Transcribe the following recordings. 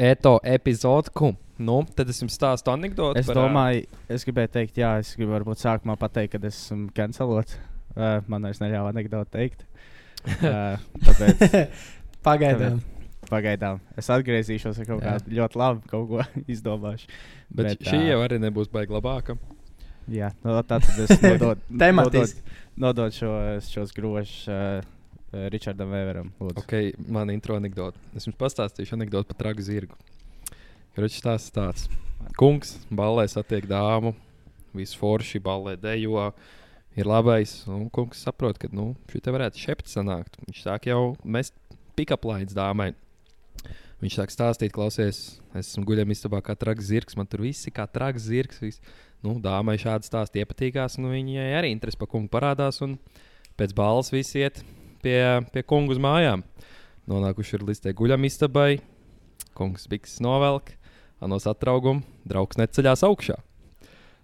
eto epizodku. Nu, tad es jums stāstu anekdoti. Es par, domāju, es gribēju teikt, jā, es gribu varbūt sākumā pateikt, ka es esmu cancelots. Uh, man vairs neļāva anekdotu teikt. Uh, tāpēc Pagaidām. pagaidām es atgriezīšos ar kaut kādu ļoti labu kaut ko izdomāšu. Bet, bet, šī ā, jau arī nebūs baigta labāka. Jā, no, tā tad es nododu Tematiski. nodod šo, šos grožus uh, Richardam Vēveram. lūdzu. Ok, man intro anekdote. Es jums pastāstīšu anekdoti par tragu zirgu. Kroķis tās tāds. Kungs ballē satiek dāmu, visu forši ballē dejo. Ir labais, un kungs saprot, ka nu, šī te varētu šept sanākt. Viņš sāk jau mest pikaplaids dāmai. Viņš sāk stāstīt, klausies, es esmu guļam istabā kā traks zirgs, man tur viss ir kā traks zirgs. Viss. Nu, dāmai šādi stāsti iepatīkās, un viņai arī interesi par kungu parādās. Un pēc balvas visi iet pie, pie kungu uz mājām. Nonākuši ir līdz tai guļam istabai. Kungs bikses novelk, a no satrauguma draugs neceļās augšā.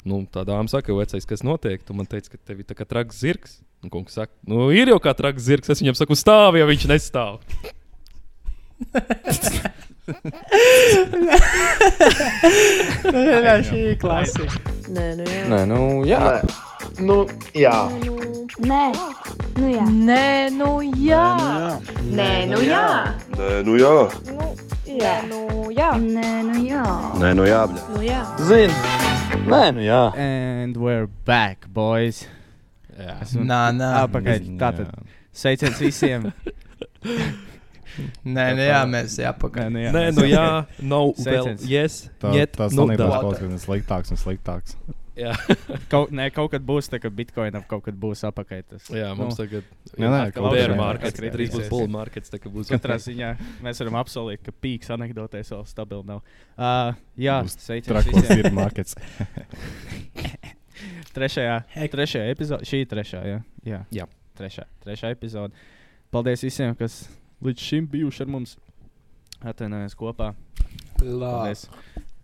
Nu, tā dāma saka, vecais, kas notiek? Tu man teici, ka tev ir tā kā traks zirgs. Un kungs saka, nu, ir jau kā traks zirgs. Es viņam saku, stāv, ja viņš nestāv. Šī ir klasika. Nē, nu jā. Nē, nu, jā. Nu, jā. Nē, nu jā. Nē, nu jā. Nē, nu jā. Nē, nu jā. Jā, nu jā. Nē, nu jā. Nē, nu jā. Nu jā. Zini. Nē, nu jā. And we're back, boys. Jā. Nā, nā. Apakaļ. Tātad sveiciens visiem. Nē, nu jā, mēs jāpakaļ. Nē, Nē, nu jā, nav vēl. Sveiciens. Yes, Tā, tas nu kaut kas sliktāks un sliktāks. Jā, Kaut, nē, kaut kad būs tā, ka bitkoinam kaut kad būs apakaļ. Tas. jā, mums Nu, tagad Nē, nē, atkal kas- markets, atkal drīz būs bull markets, būs. Katrā ziņā mēs varam apsolīt, ka pīks anekdotēs vēl stabili nav. Uh, jā, Trakos visiem. ir markets. Trešajā, trešajā epizodē, šī ir trešā, jā. jā. Jā. Trešā, trešā epizode. Paldies visiem, kas līdz šim bijuši ar mums. Atvainojamies kopā. Paldies.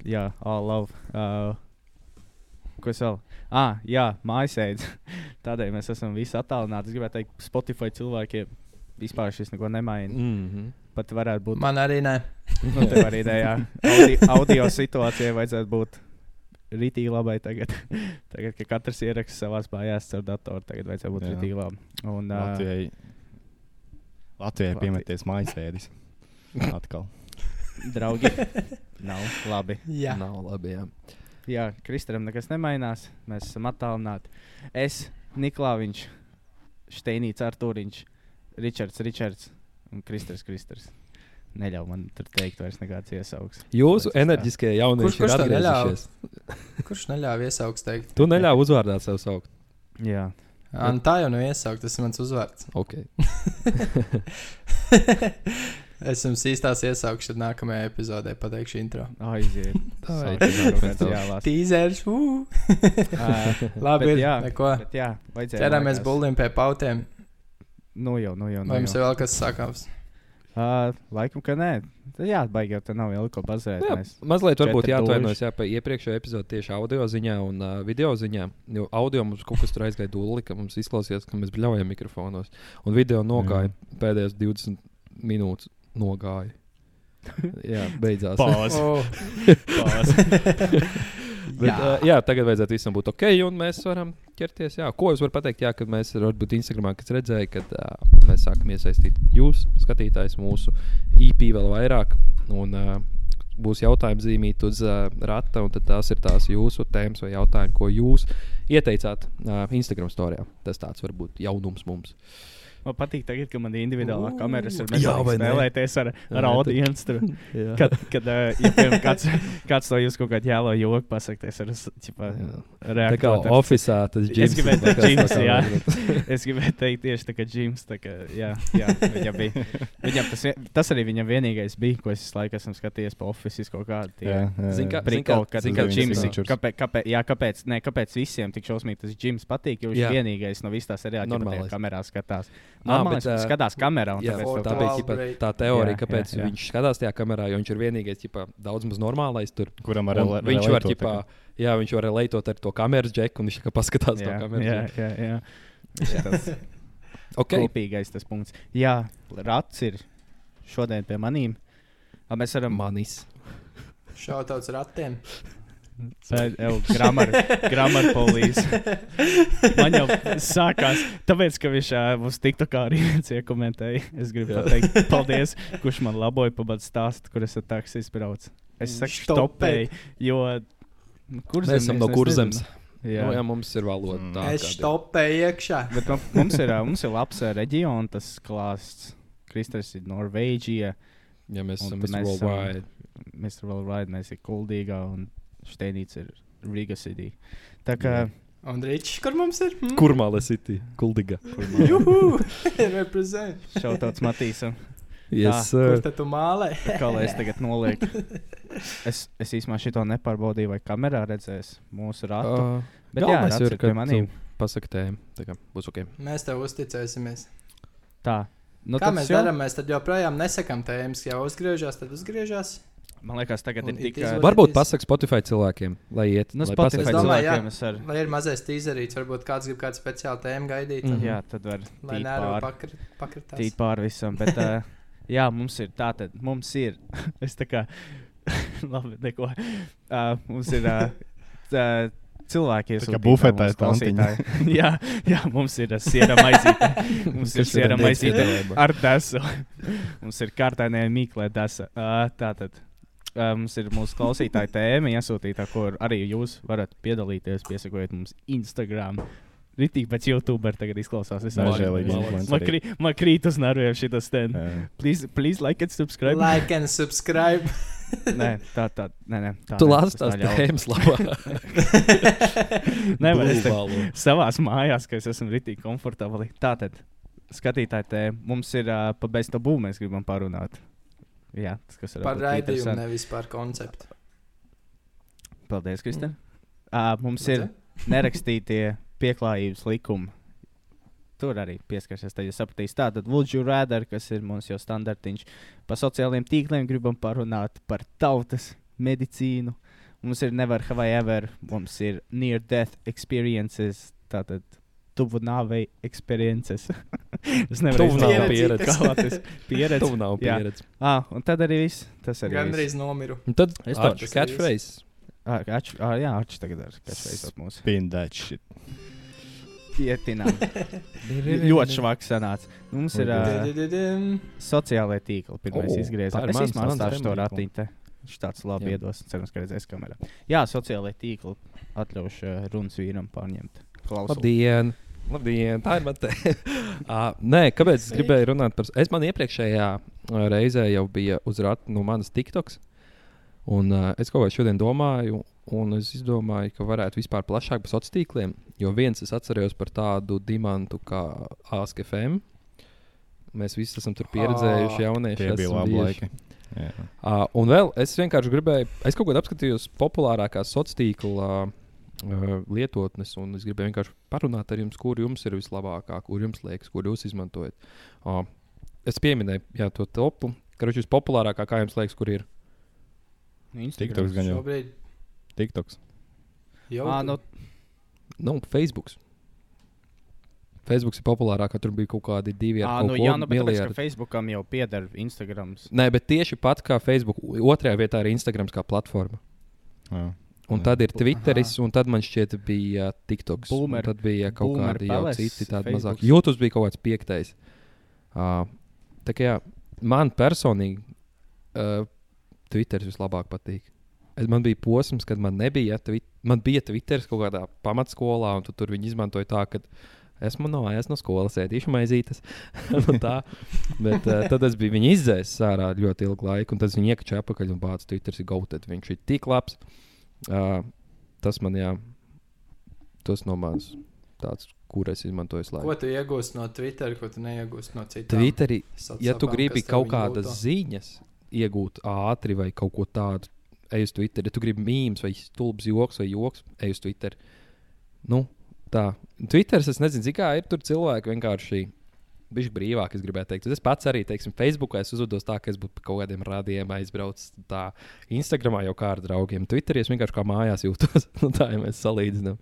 Jā, all love. Uh, ko es vēl? Ah, jā, mājasēdz. Tādēļ mēs esam visi attālināti. Es gribētu teikt, Spotify cilvēkiem vispār šis neko nemaina. Mm -hmm. Pat varētu būt Man arī nē. Nu, tev arī idejā. Audi, audio situācijai vajadzētu būt rītīgi labai tagad. tagad, kad katrs ieraksta savā mājās ar datoru, tagad vajadzētu būt Jā. rītīgi labi. Un, uh, Latvijai, Latvijai Latvija. piemeties mājasēdis. Atkal. draugi, nav labi. Jā. Nav labi. Jā. Jā, Kristēnam nekas nemainās. Mēs esam attālināti. Es, Niklāviņš, Steinīts, Artūriņš, Ričards, Ričards un Kristers, Kristers. Neļauj man tur teikt vairs nekāds iesaugs. Jūsu tā. enerģiskie jaunieši Kurš- kurš ir atgriezušies. Kurš neļāva iesaukt teikt? Tu neļāvi uzvārdā sev saukt. Jā. Nu tā jau nav iesaukt, tas ir mans uzvārds. Okay. es jums īstās iesaukšu, tad nākamajā epizodē pateikšu intro. Aiziet. Tīzers! Ā, Labi, Bet ir, jā, neko. Bet jā, mājās. bulim pie pautiem. Nu jau, nu jau. Nu Vai jums ir vēl kas sakāms? Uh, laikam, ka nē. Tad jā, baigi jau tā nav jau ko bazēt. Jā, mazliet varbūt jāatvainojas jā, par iepriekšējo epizodi tieši audio ziņā un uh, video ziņā. Jo audio mums kaut kas tur aizgāja dūli, ka mums izklausījās, ka mēs bļaujam mikrofonos. Un video nogāja pēdējās 20 minūtes. Nogāja. jā, beidzās. Pause. Oh, Bet, jā. Uh, jā, tagad vajadzētu visam būt ok, un mēs varam ķerties. Jā. Ko es varu pateikt? Jā, kad mēs varbūt Instagramā redzējām, kad uh, mēs sākam iesaistīt jūs, skatītājs, mūsu IP vēl vairāk. Un, uh, Būs jautājums zīmīt uz uh, rata, un tad tās ir tās jūsu tēmas vai jautājumi, ko jūs ieteicāt uh, Instagram storijā. Tas tāds varbūt jaunums mums. Man patīk, tagad, ka man ir individuālā kamera. Es Jā, jā, vai ne? spēlēties ar, Jā, ar audienci. tur. Jā. Kad, kad uh, ja, piemēram, kāds, kāds to jūs kaut kādā jālo joku pasakties ar Jā. Tā kā oficiālā tas Es džims. gribēju teikt, kas Džims, kā jā. Es gribēju teikt, tieši tā kā Džims. Tā kā, jā, jā, viņam bija. Viņam tas, tas arī viņam vienīgais bija, ko es visu laiku esmu skatījies pa oficiālu kaut kādu. Jā, jā, Zini, jā. kā- Prikol, zini, kad zini, kā kā Džims, kāpēc, kāpēc, jā, kāpēc, ne, kāpēc visiem tik šausmīgi tas Džims patīk, jo viņš Jā. ir vienīgais no Normālais. kas kamerā skatās. Normāli, bet, ā, skatās kamerā, un Jā, tā bija ķipa, tā teorija, Jā, kāpēc jā, jā. viņš skatās tajā kamerā, jo viņš ir vienīgais, ķipa, daudz maz normālais tur. Kuram var Un rela- viņš var, relētot tagad. jā, viņš var leitot ar to kameras džeku, un viņš kā paskatās to jā, kameras jā, džeku. jā, jā. Viņš ir tas Okay. kopīgais tas punkts. Jā, rats ir šodien pie manīm. Mēs varam. Manis. Šautauts ratiem. Grammar polīs. Man jau sākās, tāpēc, ka viņš mums tiktu kā arī iekomentēja. Es gribu pateikt, paldies, kurš man laboja pa batu stāstu, kur es ar taksiju izbraucu. Es saku, stopēju, jo kur Mēs esam no kurzemes. Jā. Nu, jā, mums ir valoda. Mm. tā Es stopēju iekšā. Bet nu, mums ir, mums ir labs reģions, tas klāsts. Kristers ir Norvēģija, Ja mēs esam tad visi mēs esam- worldwide. mēs mēs ir Kuldīgā un Steinīts ir Riga City. Tā kā Un Rīčs, kur mums ir? Hmm? Kur māla City? Kuldiga. Juhu! Represent. šautauts Matīsam. Yes, Kur sir. tad tu mālē? Kā lai es tagad nolieku? Es, es īstenībā šito nepārbaudīju, vai kamerā redzēs mūsu ratu. Uh, Bet jā, ir, ir pie pasaki tēmu. Tā kā būs ok. Mēs tev uzticēsimies. Tā. Nu, Kā mēs jau- darām? Mēs tad joprojām nesakām tēmas. Ja uzgriežās, tad uzgriežās. Man liekas, tagad Un ir it tik. is ā, what Varbūt pasaki Spotify cilvēkiem, lai iet. Nu, lai Spotify Es domāju, jā. cilvēkiem es ar. Vai ir mazais tīzerīts, varbūt kāds grib kādu speciālu tēmu gaidīt. Mhm. un- Jā, tad var Lai tīt pāri. pakrit, pakritās. tīt pāri visam. Bet, uh, jā, mums ir tā, tad mums ir. es tā kā, labi, neko. Uh, mums ir uh, cilvēki, Tā kā iesūtītāji, bufetē tantiņa. klausītāji. jā, jā, mums ir siera maizīte. mums ir ir siera maizīte ar desu. mums ir kārtainē mīklē desa. Uh, tātad. Mums ir mūsu klausītāja tēma iesūtītā, kur arī jūs varat piedalīties. Piesakot mums Instagram. Ritīgi pēc YouTube tagad izklausās. Nežēlīgi Malac. influenceri. Man, krī, man krīt uz nerviem šī stand. Jā. Please, please like and subscribe. Like and subscribe. nē, tā, tā, nē, nē, tā. Tu nē, lasi tas tās tēmas labāk. Nevar, es te savās mājās, ka es esmu ritīgi komfortabli. Tātad, skatītāji, te mums ir uh, pa bestu būmu, mēs gribam parunāt. Jā, tas kas ir Par raidījumu, nevis par konceptu. Paldies, Kristēn. Uh, mums ir nerakstītie pieklājības likumi. Tur arī pieskarsies. Tad jūs sapratīs, tātad Would you rather, kas ir mums jau standartiņš. Par sociālajiem tīkliem gribam parunāt par tautas medicīnu. Mums ir never have I ever, mums ir near death experiences, tātad tuvu nāvei experiences. es nevaru Tuvu nāvei iztēloties, pieredze. latvijas pieredze. Tev nav Jā. pieredze. Ah, un tad arī viss. Tas arī Gan viss. arī nomiru. Un tad Es tādu ir catchphrase. Ah, Arčs, ah, jā, Arčs tagad ar kas veicot mūsu. Spin that shit. Ietinām. Ļoti švaks sanāca. Mums ir uh, sociālai tīkli. Pirmais oh, izgriezās. ir Es īstenībā atstāšu to ratiņu. te. Viņš tāds labi Jā. iedos. Cerams, ka redzēs kamerā. Jā, sociālai tīkli atļauš uh, runas vīram pārņemt. Klausot. Labdien! Labdien! Tā ir mana tēma. uh, nē, kāpēc es gribēju runāt par. Es man iepriekšējā uh, reizē jau bija uz rata no manas TikToks. Un uh, es kaut kā šodien domāju, un es izdomāju, ka varētu vispār plašāk par sociāliem tīkliem. Jo viens es atceros par tādu dimantu kā ASKFM. Mēs visi esam tur pieredzējuši, Ā, jaunieši. Tie bija labi laiki. Uh, un vēl es vienkārši gribēju, es kaut kādā apskatījos populārākās sociālā tīkla uh, lietotnes, un es gribēju vienkārši parunāt ar jums, kur jums ir vislabākā, kur jums liekas, kur jūs izmantojat. Uh, es pieminēju jā, to topu, viņš ir populārākā, kā jums liekas, kur ir. TikToks gan jau. Šobrīd TikToks. jau. Ah, nu, Nu, Facebook. Facebook ir populārākā, tur bija kaut kādi divi ar nu, jā, nu, miljardi. ka Facebookam jau pieder Instagrams. Nē, bet tieši pat kā Facebook, otrajā vietā ir Instagram kā platforma. Jā. Un Jā. tad ir Twitteris, un tad man šķiet, bija TikToks. Boomer- Tad bija kaut Boomer kādi jau Palace, citi tādi mazāki. YouTube bija kaut kāds piektais. Uh, tā kā jā, man personīgi uh, Twitteris vislabāk patīk. Es, man bija posms, kad man nebija, twit, man bija Twitteris kaut kādā pamatskolā, un tu tur viņi izmantoja tā, ka esmu no mājās no skolas, ēdīšu maizītes. un tā. Bet uh, tad es biju viņu izdzēsis ārā ļoti ilgu laiku, un tad es viņu iekačēju apakaļ un bācu Twitteris ir gautet. Viņš ir tik labs. Uh, tas man, jā, tas no manis tāds, kur es izmantoju Ko slēdzu. tu iegūsi no Twitter, ko tu neiegūsi no citām? Twitterī, ja tu gribi kaut kādas gūto? ziņas iegūt ātri vai kaut ko tādu, ej uz Twitter. Ja tu gribi mīmīmus vai stulbs joks vai joks, ej uz Twitter. Nu, tā. Twitteris, es nezinu, cik kā ir tur cilvēki vienkārši. Viņš ir brīvāk, es gribēju teikt. Es pats arī, teiksim, Facebookā es uzvedos tā, ka es būtu kaut kādiem rādījumiem aizbraucis. Tā Instagramā jau kā ar draugiem. Twitterī es vienkārši kā mājās jūtos. nu, tā jau mēs salīdzinām.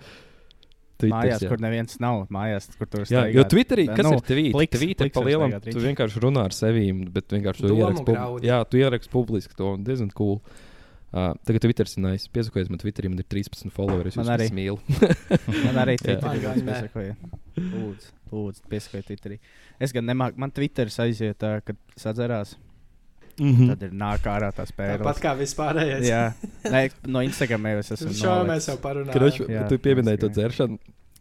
Twitters, Mājās, jā. kur neviens nav. Mājās, kur tur Jā, staigāt. jo Twitterī, kas nu, ir tvīti? pliks- Tvīti pliks pa lielam, tu vienkārši runā ar sevi, bet vienkārši tu ieraksti pub- graudi. Jā, tu ieraksti publiski to un diezgan cool. Uh, tagad Twitter ir nice. Piesakojies man Twitterī, man ir 13 followeri. Man arī. mīlu. Man arī. Twitterī ne. piesakoja. Lūdzu, lūdzu piesakojiet Twitterī. Es gan nemāku, man Twitteris aiziet, ā, kad sadzerās. Mhm. Tad ir nāk ārā tās Tāpat pēdas. kā vispārējais. Jā, Nē, no Instagram jau es esmu. Šo mēs jau parunājām. Kroč, tu pieminēji to dzeršanu.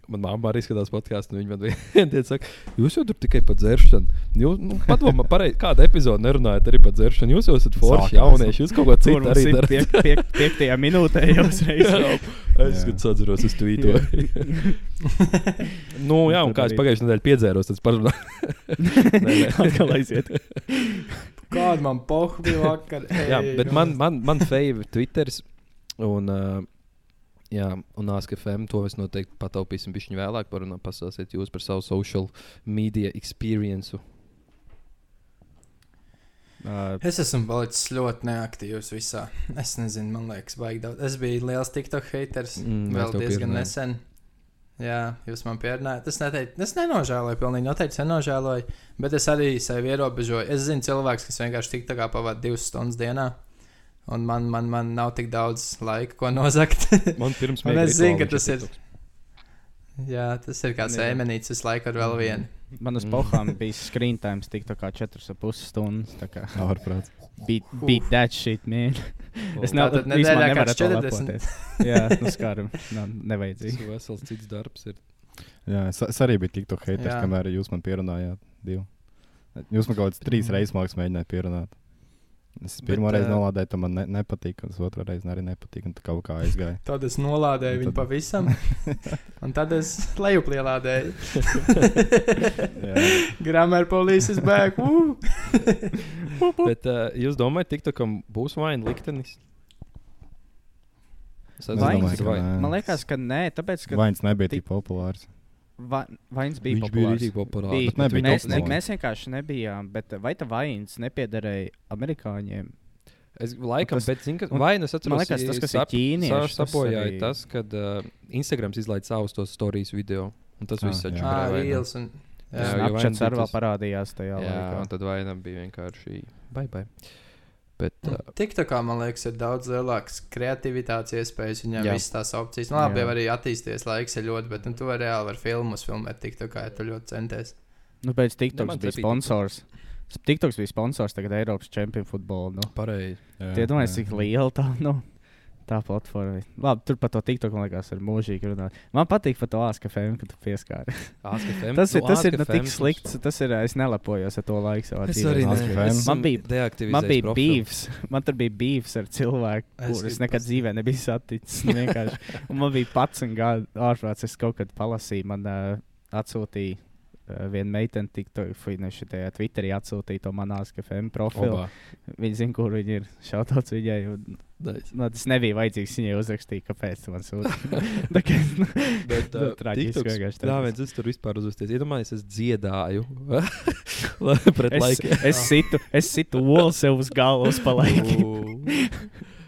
Man mamma arī skatās podkāstu, un viņa man vienā dienā saka, jūs jau tur tikai par dzeršanu. Jūs, nu, padomā, pareizi, kāda epizode nerunājat arī par dzeršanu. Jūs jau esat forši jaunieši, jūs kaut ko citu arī darat. piek, piek, piektajā minūtē jau uzreiz. Es skatos, atceros, es tvītoju. nu, jā, un kā es pagājušajā nedēļā piedzēros, tad parunāju. Atkal aiziet. Kāda man pohu bija vakar? jā, bet nu. man, man, man favorite Twitteris. Un, uh, jā, un ASKFM to es noteikti pataupīsim. Viņu vēlāk parunā, pastāstiet jūs par savu social media experience. Uh, Es esmu palicis ļoti neaktīvs visā. Es nezinu, man liekas, baigi daudz. Es biju liels TikTok haters Mm, mēs vēl diezgan nesen. Jā, jūs man pierunājat. Es, neteicu, es nenožēloju, pilnīgi noteikti nenožēloju, bet es arī sevi ierobežoju. Es zinu, cilvēks, kas vienkārši tik tā kā pavadīja divas stundas dienā, un man, man, man nav tik daudz laika, ko nozagt. Man pirms Un mēģināja es zinu, ka tas ir-. Jā, tas ir kāds ēmenīts, visu laiku ar vēl vienu. man uz Mm. pohām bija screen time, tik tā kā 4,5 stundas. tā kā Ārprāts. Beat, beat that shit, man. Es Tātad nevaru nedēļā nevaru kāds to 40. lepoties. Jā, nu skaram. Nav Tas nevajadzīgi. ir vesels cits darbs. Ir. Jā, es, es arī biju TikTok haters, kamēr jūs man pierunājāt. Divu. Jūs man kaut kāds trīs Mhm. reizes mākslinieks mēģinājāt pierunāt. Es Bet, pirmo reizi nolādēju, tam man ne, nepatīk, un es otru reizi arī nepatīk, un tā kaut kā aizgāja. Tad es nolādēju Un viņu tad- pavisam, un tad es lejuplielādēju. Jā. Grammar police is back. Bet uh, jūs domājat, TikTokam būs vaina liktenis? Es domāju, ka vai- nē. Man liekas, ka nē, tāpēc, ka Vains nebija tik populārs. Va, vains bija Viņš bija populārs. arī populārs. Bija, bet nebija mēs, ne, mēs vienkārši nebijām, bet vai tā vains nepiederēja amerikāņiem? Es laikam, Tas- bet zinu, ka un- vai nu atceros, liekas, tas, kas ir ķīnieši, tas sapojāja arī- tas, kad uh, Instagrams izlaiž savus tos stāstus video. Un tas Ah, viss jā. taču. Un, Jā, jā, vaina Snapchats bija arī vēl tas- parādījās tajā Jā, laikā. un tad vainam bija vienkārši bye bye. Bet, uh, TikTokā man liekas, ir daudz lielākas kreativitātes iespējas. Viņam ir visas tās opcijas. Nu, labi, Jā. jau arī attīstīties laiks ir ļoti, bet nu, tu vari reāli ar filmus filmēt TikTokā, ja tu ļoti centies. Nu, pēc Ne, TikToks bija sponsors. TikToks bija sponsors tagad Eiropas čempionu futbolu. Nu. pareizi. Tie domāju, jā. cik liela tā, nu, tā platforma. Labi, tur par to TikTok man liekas, ir mūžīgi runāt. Man patīk par to ASKFM, kad tu pieskāri. ASKFM. Tas ir, Nu, tas ir ne tik slikts. Tas ir, es nelepojos ar to laiku savā Es dzīvē. arī Ask ne. FM. Es Man bija- Man bija beefs. Man tur bija beefs ar cilvēku, Es kurus gribu nekad dzīvē nebija saticis. Man bija pats un gada ārprāts. Es kaut kad palasīju, man uh, atsūtīja viena meitene, tikko šitajā Twitterī atsūtīja to manās KFM profilu. Obā. Viņa zina, kur viņa ir. Šautauts viņai. Un, Nice. nu, tas nebija vajadzīgs. Viņai uzrakstīja, kāpēc man sūti. Tā kā, nu, Bet nu, uh, traģiski TikToks, vienkārši Jā, viens es tur vispār uzvesties. Iedomājieties, es dziedāju pret Es, laikiem. es situ, es situ olu sev uz galvas pa laikam.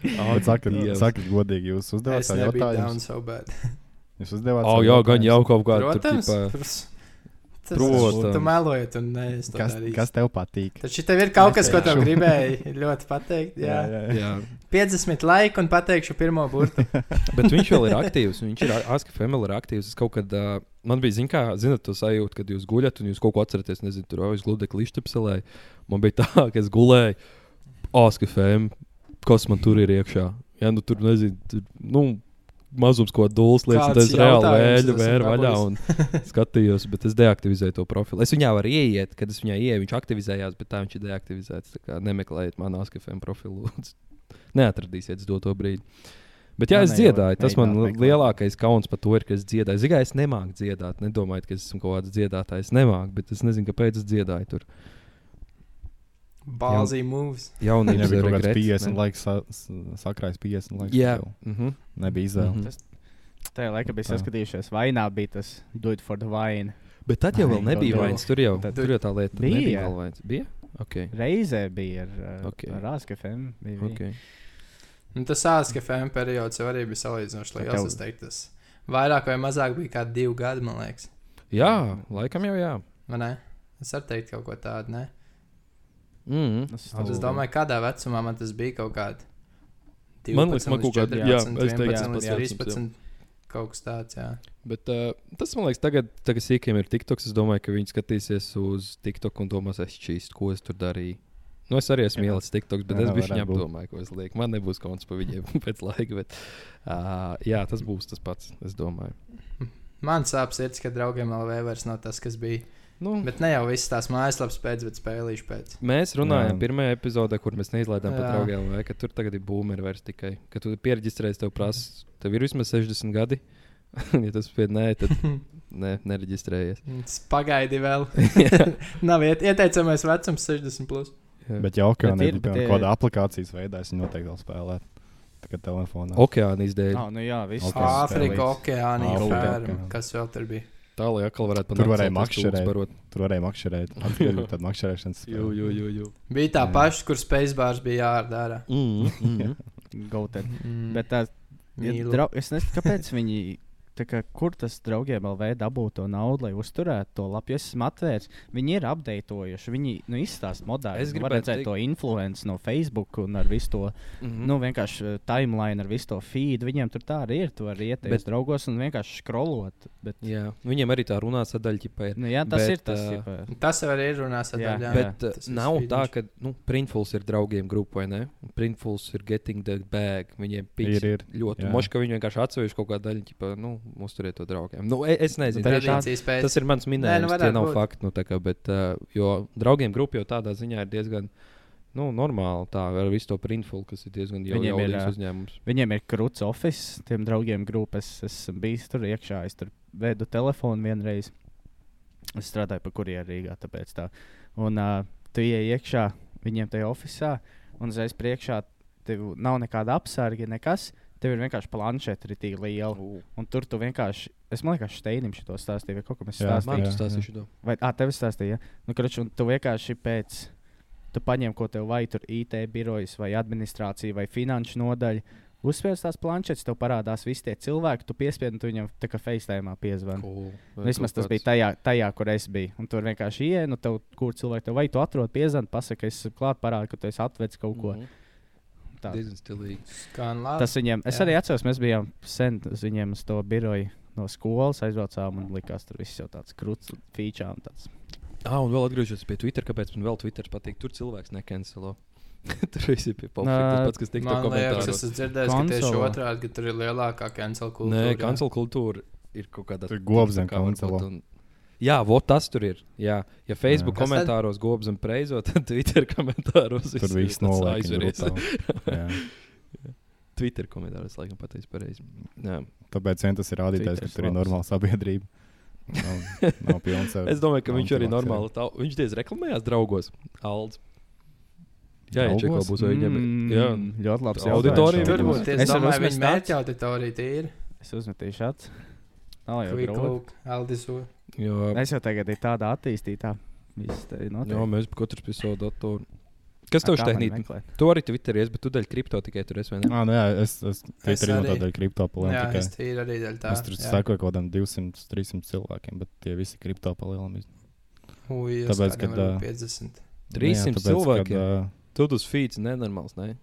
Bet Sakiet, sakiet godīgi, jūs uzdevāt Es savu nebiju down jautājumu. Jūs uzdevāt Oh, savu jā, gan jau kaut kāda tur Protams, ķipa. protams. Tas- Protams. Tu melojat, un nē, es to Kas, kas tev patīk? Taču tev ir kaut kas, ko tev gribēji ļoti pateikt. Jā. jā, jā. Jā. 50 laika un pateikšu pirmo burtu. Bet viņš vēl ir aktīvs. Viņš ir ASKFM vēl ir aktīvs. Es kaut kad, uh, man bija, zin, kā, zinat, to sajūta, kad jūs guļat un jūs kaut ko atceraties. Nezinu, tur jau es gludēju klišķipselē. Man bija tā, ka es gulēju ASKFM, kas man tur ir iekšā. Jā, nu tur nezinu, tur, nu, mazums, ko dūls liekas, tad es reāli esmu vēru vaļā un skatījos, bet es deaktivizēju to profilu. Es viņā varu ieiet, kad es viņā ieeju, viņš aktivizējās, bet tā viņš ir deaktivizēts. Nemeklējiet manā ASKFM profilu. Neatradīsiet uz doto brīdi. Bet jā, es dziedāju. Tas man lielākais kauns par to ir, ka es dziedāju. Zinu, es nemāku dziedāt. Nedomājiet, ka es esmu kaut kāds dziedātājs. Es nemāku, bet es nezinu, kāpēc es dziedāju tur. Ballsy moves. Jaunības Viņam bija kaut kāds regrets, 50 ne? laiks, sakrājis 50 laiks. Jā. tev Mhm. Nebija izvēle. Mhm. Tas- Tajā laikā bija Tā. saskatījušies, vainā bija tas do it for the vine. Bet tad jau vēl Ai, nebija vainas. Tur jau, Tad- tur jau tā lieta Bija. nebija vēl vainas. Bija? Okay. Reizē bija ar, uh, Ok. ar ASKFM. Bija, bija. Okay. Un tas ASKFM periods jau arī bija salīdzinoši Tā liels. Es teiktu, tas vairāk vai mazāk bija kā divi gadi, man liekas. Jā, laikam jau jā. Vai ne? Es varu teikt kaut ko tādu, ne? Mm. Tas Un es domāju, kādā vecumā man tas bija kaut kādi 12, Man liekas, man kaut es 11, teiktu, 11 līdz jā. 13. Kaut kas tāds, jā. Bet uh, tas man liekas, tagad, tagad sīkiem ir TikToks. Es domāju, ka viņi skatīsies uz TikTok un domās, es čīstu, ko es tur darīju. Nu, es arī esmu ielicis TikToks, bet Jā, es biju domāju, ko es lieku. Man nebūs konts pa viņiem pēc laika, bet uh, jā, tas būs tas pats. Es domāju. Man sāp sirds, ka draugiem LV vairs nav tas, kas bija. Nu, Bet ne jau viss tās mājaslapas pēc, bet spēlīšu pēc. Mēs runājām Jā. pirmajā epizodē, kur mēs neizlaidām par draugiem, vai ka tur tagad ir boomeri vairs tikai. Kad tu pierģistrējies, tev prasa, tev ir vismaz 60 gadi. ja tas ir nē, tad ne, nereģistrējies. Tas Pagaidi vēl. nav iet, ieteicamais vecums 60. Plus. Jā. Bet jau kā bet ir- kāda aplikācijas veidā, es noteikti vēl spēlētu. Tagad telefonā. Okeāna izdēļ. Ah, nu jā, viss Āfrika, okeānija. Kas vēl tur bija? Tā lai atkal varētu Tur panākt varēja celties makšķerēt. Tur varēja makšķerēt. Tad makšķerēšanas Jū, jū, jū, jū. Bija tā paša, kur Spacebars bija jārdara. Mm, mm. Gauted. Mm. Bet tā, ja drau, es nezinu, kāpēc viņi. Tā Kā, kur tas draugiem LV dabū to naudu, lai uzturētu to lapu? Es esmu atvērts. Viņi ir apdeitojuši. Viņi nu, izstāsta moderni. Es gribētu gribētu redzēt teikt- to influenci no Facebook un ar visu to Mhm. nu, vienkārši uh, timeline, ar visu to feed. Viņiem tur tā arī ir. Tu vari iet Bet- uz draugos un vienkārši skrolot. Bet, Jā, viņiem arī tā runā sadaļa ķipa ir. nu, jā, tas Bet, ir tas. ģipa, Tas arī ir Jā, daļām. Bet uh, tas ir nav tā, speediņš. ka nu, Printfuls ir draugiem grupa vai ne? Printfuls ir getting the bag. Viņiem Ir, ir, ļoti jā. moši, ka viņi vienkārši atsevišķi kaut kādu daļu, ķipa, nu, uzturiet to draugiem. Nu, e- es nezinu, Bet tā, tā, tas ir mans minējums, nu tie nav būt. fakti. Nu, tā kā, bet, uh, jo draugiem grupa jau tādā ziņā ir diezgan. Nu, normāli tā ar visu to printfulu, kas ir diezgan jau Viņiem ir, ā, uzņēmums. Viņiem ir krūts oficiāls, tiem draugiem grupas. Es esmu bijis tur iekšā, es tur vedu telefonu vienreiz. Es strādāju par kurjeru Rīgā, tāpēc tā. Un uh, tu ienāc iekšā viņiem tajā oficiālā, un uzreiz priekšā tev nav nekāda apsarga, nekas. Tev ir vienkārši planšeta, ir tik liela. Un tur tu vienkārši, es domāju, ka Steinim šo stāstīju, vai kaut Jā, stāstīju. Man jā, tas stāstīšu to. Vai ah, tev stāstīja? Ja? Nu, kruč, un tu vienkārši pēc. Tu paņem, ko tev vajag, tur IT birojas, vai administrācija, vai finanšu nodaļa. Uzspēlēs tās planšetes, tev parādās visi tie cilvēki, tu piespiedi, un tu viņam tā kā FaceTime piezvani. Cool. Vai Vismaz kaut tas bija kāds- tajā, tajā, kur es biju. Un tur vienkārši ienāca, nu, tev, kur cilvēki tev vajag, tu atrod piezvani, pasaki, es esmu klāt, parādi, ka tu esi atvedis kaut ko. Mhm. Tādu. Diezgan stilīgi. Skan labi. Tas viņiem, es jā. arī atceros, mēs bijām sen uz viņiem uz to biroju no skolas aizbraucām un likās, tur viss jau tāds krūts, feature un tāds. Ah, un vēl atgriežoties pie Twitter, kāpēc man vēl Twitter patīk. Tur cilvēks nekancelo. tur viss ir pats, kas tik Man liekas, es komentāros. esmu dzirdējis, ka tieši otrādi, ka tur ir lielākā cancel kultūra. Nē, cancel kultūra ir kaut kāda. Tur gobs zem tā kā varbūt cancelo. un- Jā, vot tas tur ir. Jā, ja Facebook tad? komentāros gobs un preizo, tad Twitter komentāros Tur ir viss aizveries. Jā. Twitter komentāros laikam pateicis pareizi. Jā. Tāpēc vien tas ir rādītājs, ka tur ir normāla sabiedrība. Nav, nav pilns Es domāju, ka viņš arī jā. normāli. Tā, viņš diez reklamējās draugos. Aldz. Jā, jā, čeko Draugos? būs viņam. Mm, Jā, ļoti labs Auditorija. Tur Varbūt. būtu, Es domāju, viņa tāds? mērķa auditorija ir. Es uzmetīšu acis. Nav jau grūti. look, Aldisu. jo, Es jau tagad ir tāda attīstītā. Jā, mēs katrs pie savu datoru. Kas tev meklēt? Tu arī Twitteries, bet tu daļai kripto tikai tur esi. Ah, nu jā, es, es Twitterī no arī. tādēļ kriptopaliem Jā, tikai. es tīri arī daļu tā. Es tur jā. sekoju kaut kādam 200, 300 cilvēkiem, bet tie visi kriptopaliem. Ui, es Tāpēc, kad, varbūt ā, 50. 300 cilvēkiem. Tu uz feeds nenormāls, ne?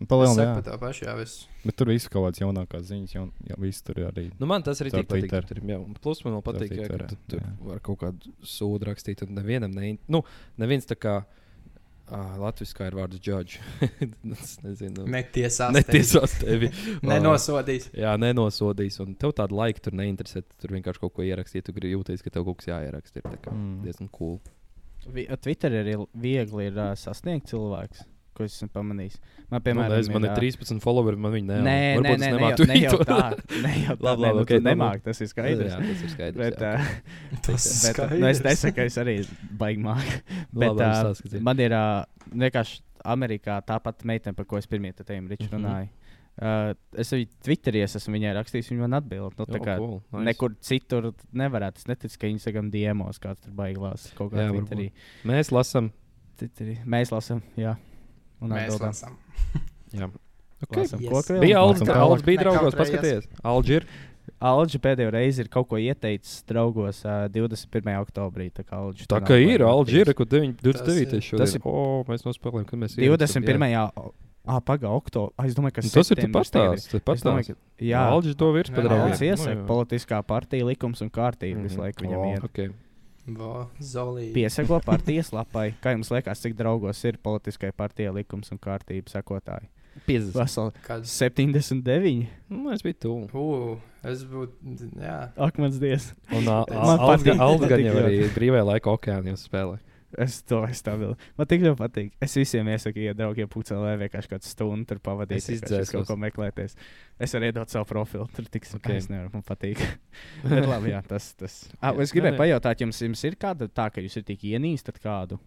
Es Palielināt, jā. to pašu, jā, viss. Bet tur viss kaut kādas jaunākās ziņas, jau, jau viss tur arī. Nu, man tas arī tik patīk. Twitter. Tur, jā, un plus man vēl patīk, jā, ka tu tur jā. var kaut kādu sūdu rakstīt. Un nevienam, ne, nu, neviens tā kā uh, latviešu ir vārds judge. es nezinu. Netiesās. Netiesās tevi. Nenosodīs. Jā, nenosodīs. Un tev tāda laika tur neinteresē. tu Tur vienkārši kaut ko ierakstīt. Tu gribi jūties, ka tev kaut kas jāieraksta. Ir tā kā Mm. diezgan cool. Twitter ir viegli ir, uh, sasniegt cilvēks, ko es esmu pamanījis. Man, Piemēram, piemēram, nu, man ir ā, 13 followeri, man viņi nav. Nē, nē, nē, nemāku jau- ne jau tā. Ne jau tā, Labi, nē, labi, nu, ok, tu nu, nemāk, tas ir skaidrs. Jā, tas ir skaidrs. Bet, jā. uh, Tas bet, nu, es nesaku, ka es arī baigi māku. Bet Labi, uh, ir. man ir uh, vienkārši Amerikā tāpat meitene, par ko es pirmie te tiem riču Mhm. runāju. Uh, es arī Twitterī es esmu viņai rakstījis, viņa man atbild. Nu, kā cool, nice. nekur citur nevarētu. Es neticu, ka Instagram diemos kāds tur baigās kaut kā Jā, Twitterī. Mēs lasām. Twitterī. Mēs lasām, jā. Un Mēs atbildām. lasām. Jā. Lasām Yes. kokvilnu. Bija Lasam Alģis, tālāk. Alģis bija draugos, paskaties. Alģis ir. Alģi pēdējo reizi ir kaut ko ieteicis draugos uh, 21. oktobrī. Tā kā, Alģi Tā kā ir, Alģis ir, aktīvs. kur 29. Tas ir- šodien. tas ir- O, mēs nospēlējām, kad mēs 21. Ah, pagaidi, oktobrī. Es domāju, ka Nu, Tas ir septembris tas pats. ka jā, Alģis to virs Jā, padraugiem. Alans iesaka politiskā partija likums un kārtība visu Mhm. laiku viņam ir. Okay. Piesako partijas lapai. Kā jums liekas, cik draugos ir politiskai partijai likums un kārtība sekotāji? 50. Veseli Kad... 79. Nu, es biju tuvu. Ugh, es būtu. Jā. Ak, mans dievs. Un patīk, gan patīk jau arī brīvajā laika okeānijos spēlē. Es to stabilu. Man tik ļoti patīk. Es visiem iesaku, ja draugiem pucelē vienkārši kādu stundu tur pavadīt. Es izdzēsos. kaut ko meklēties. Es varu iedot savu profilu. Tur tiks Ok. okay. es nevaru, man patīk. Bet labi, jā, tas. tas. Ah, Jā, es gribēju nē, nē. pajautāt, jums, jums ir kāda tā, ka jūs ir tik ienīstat kādu?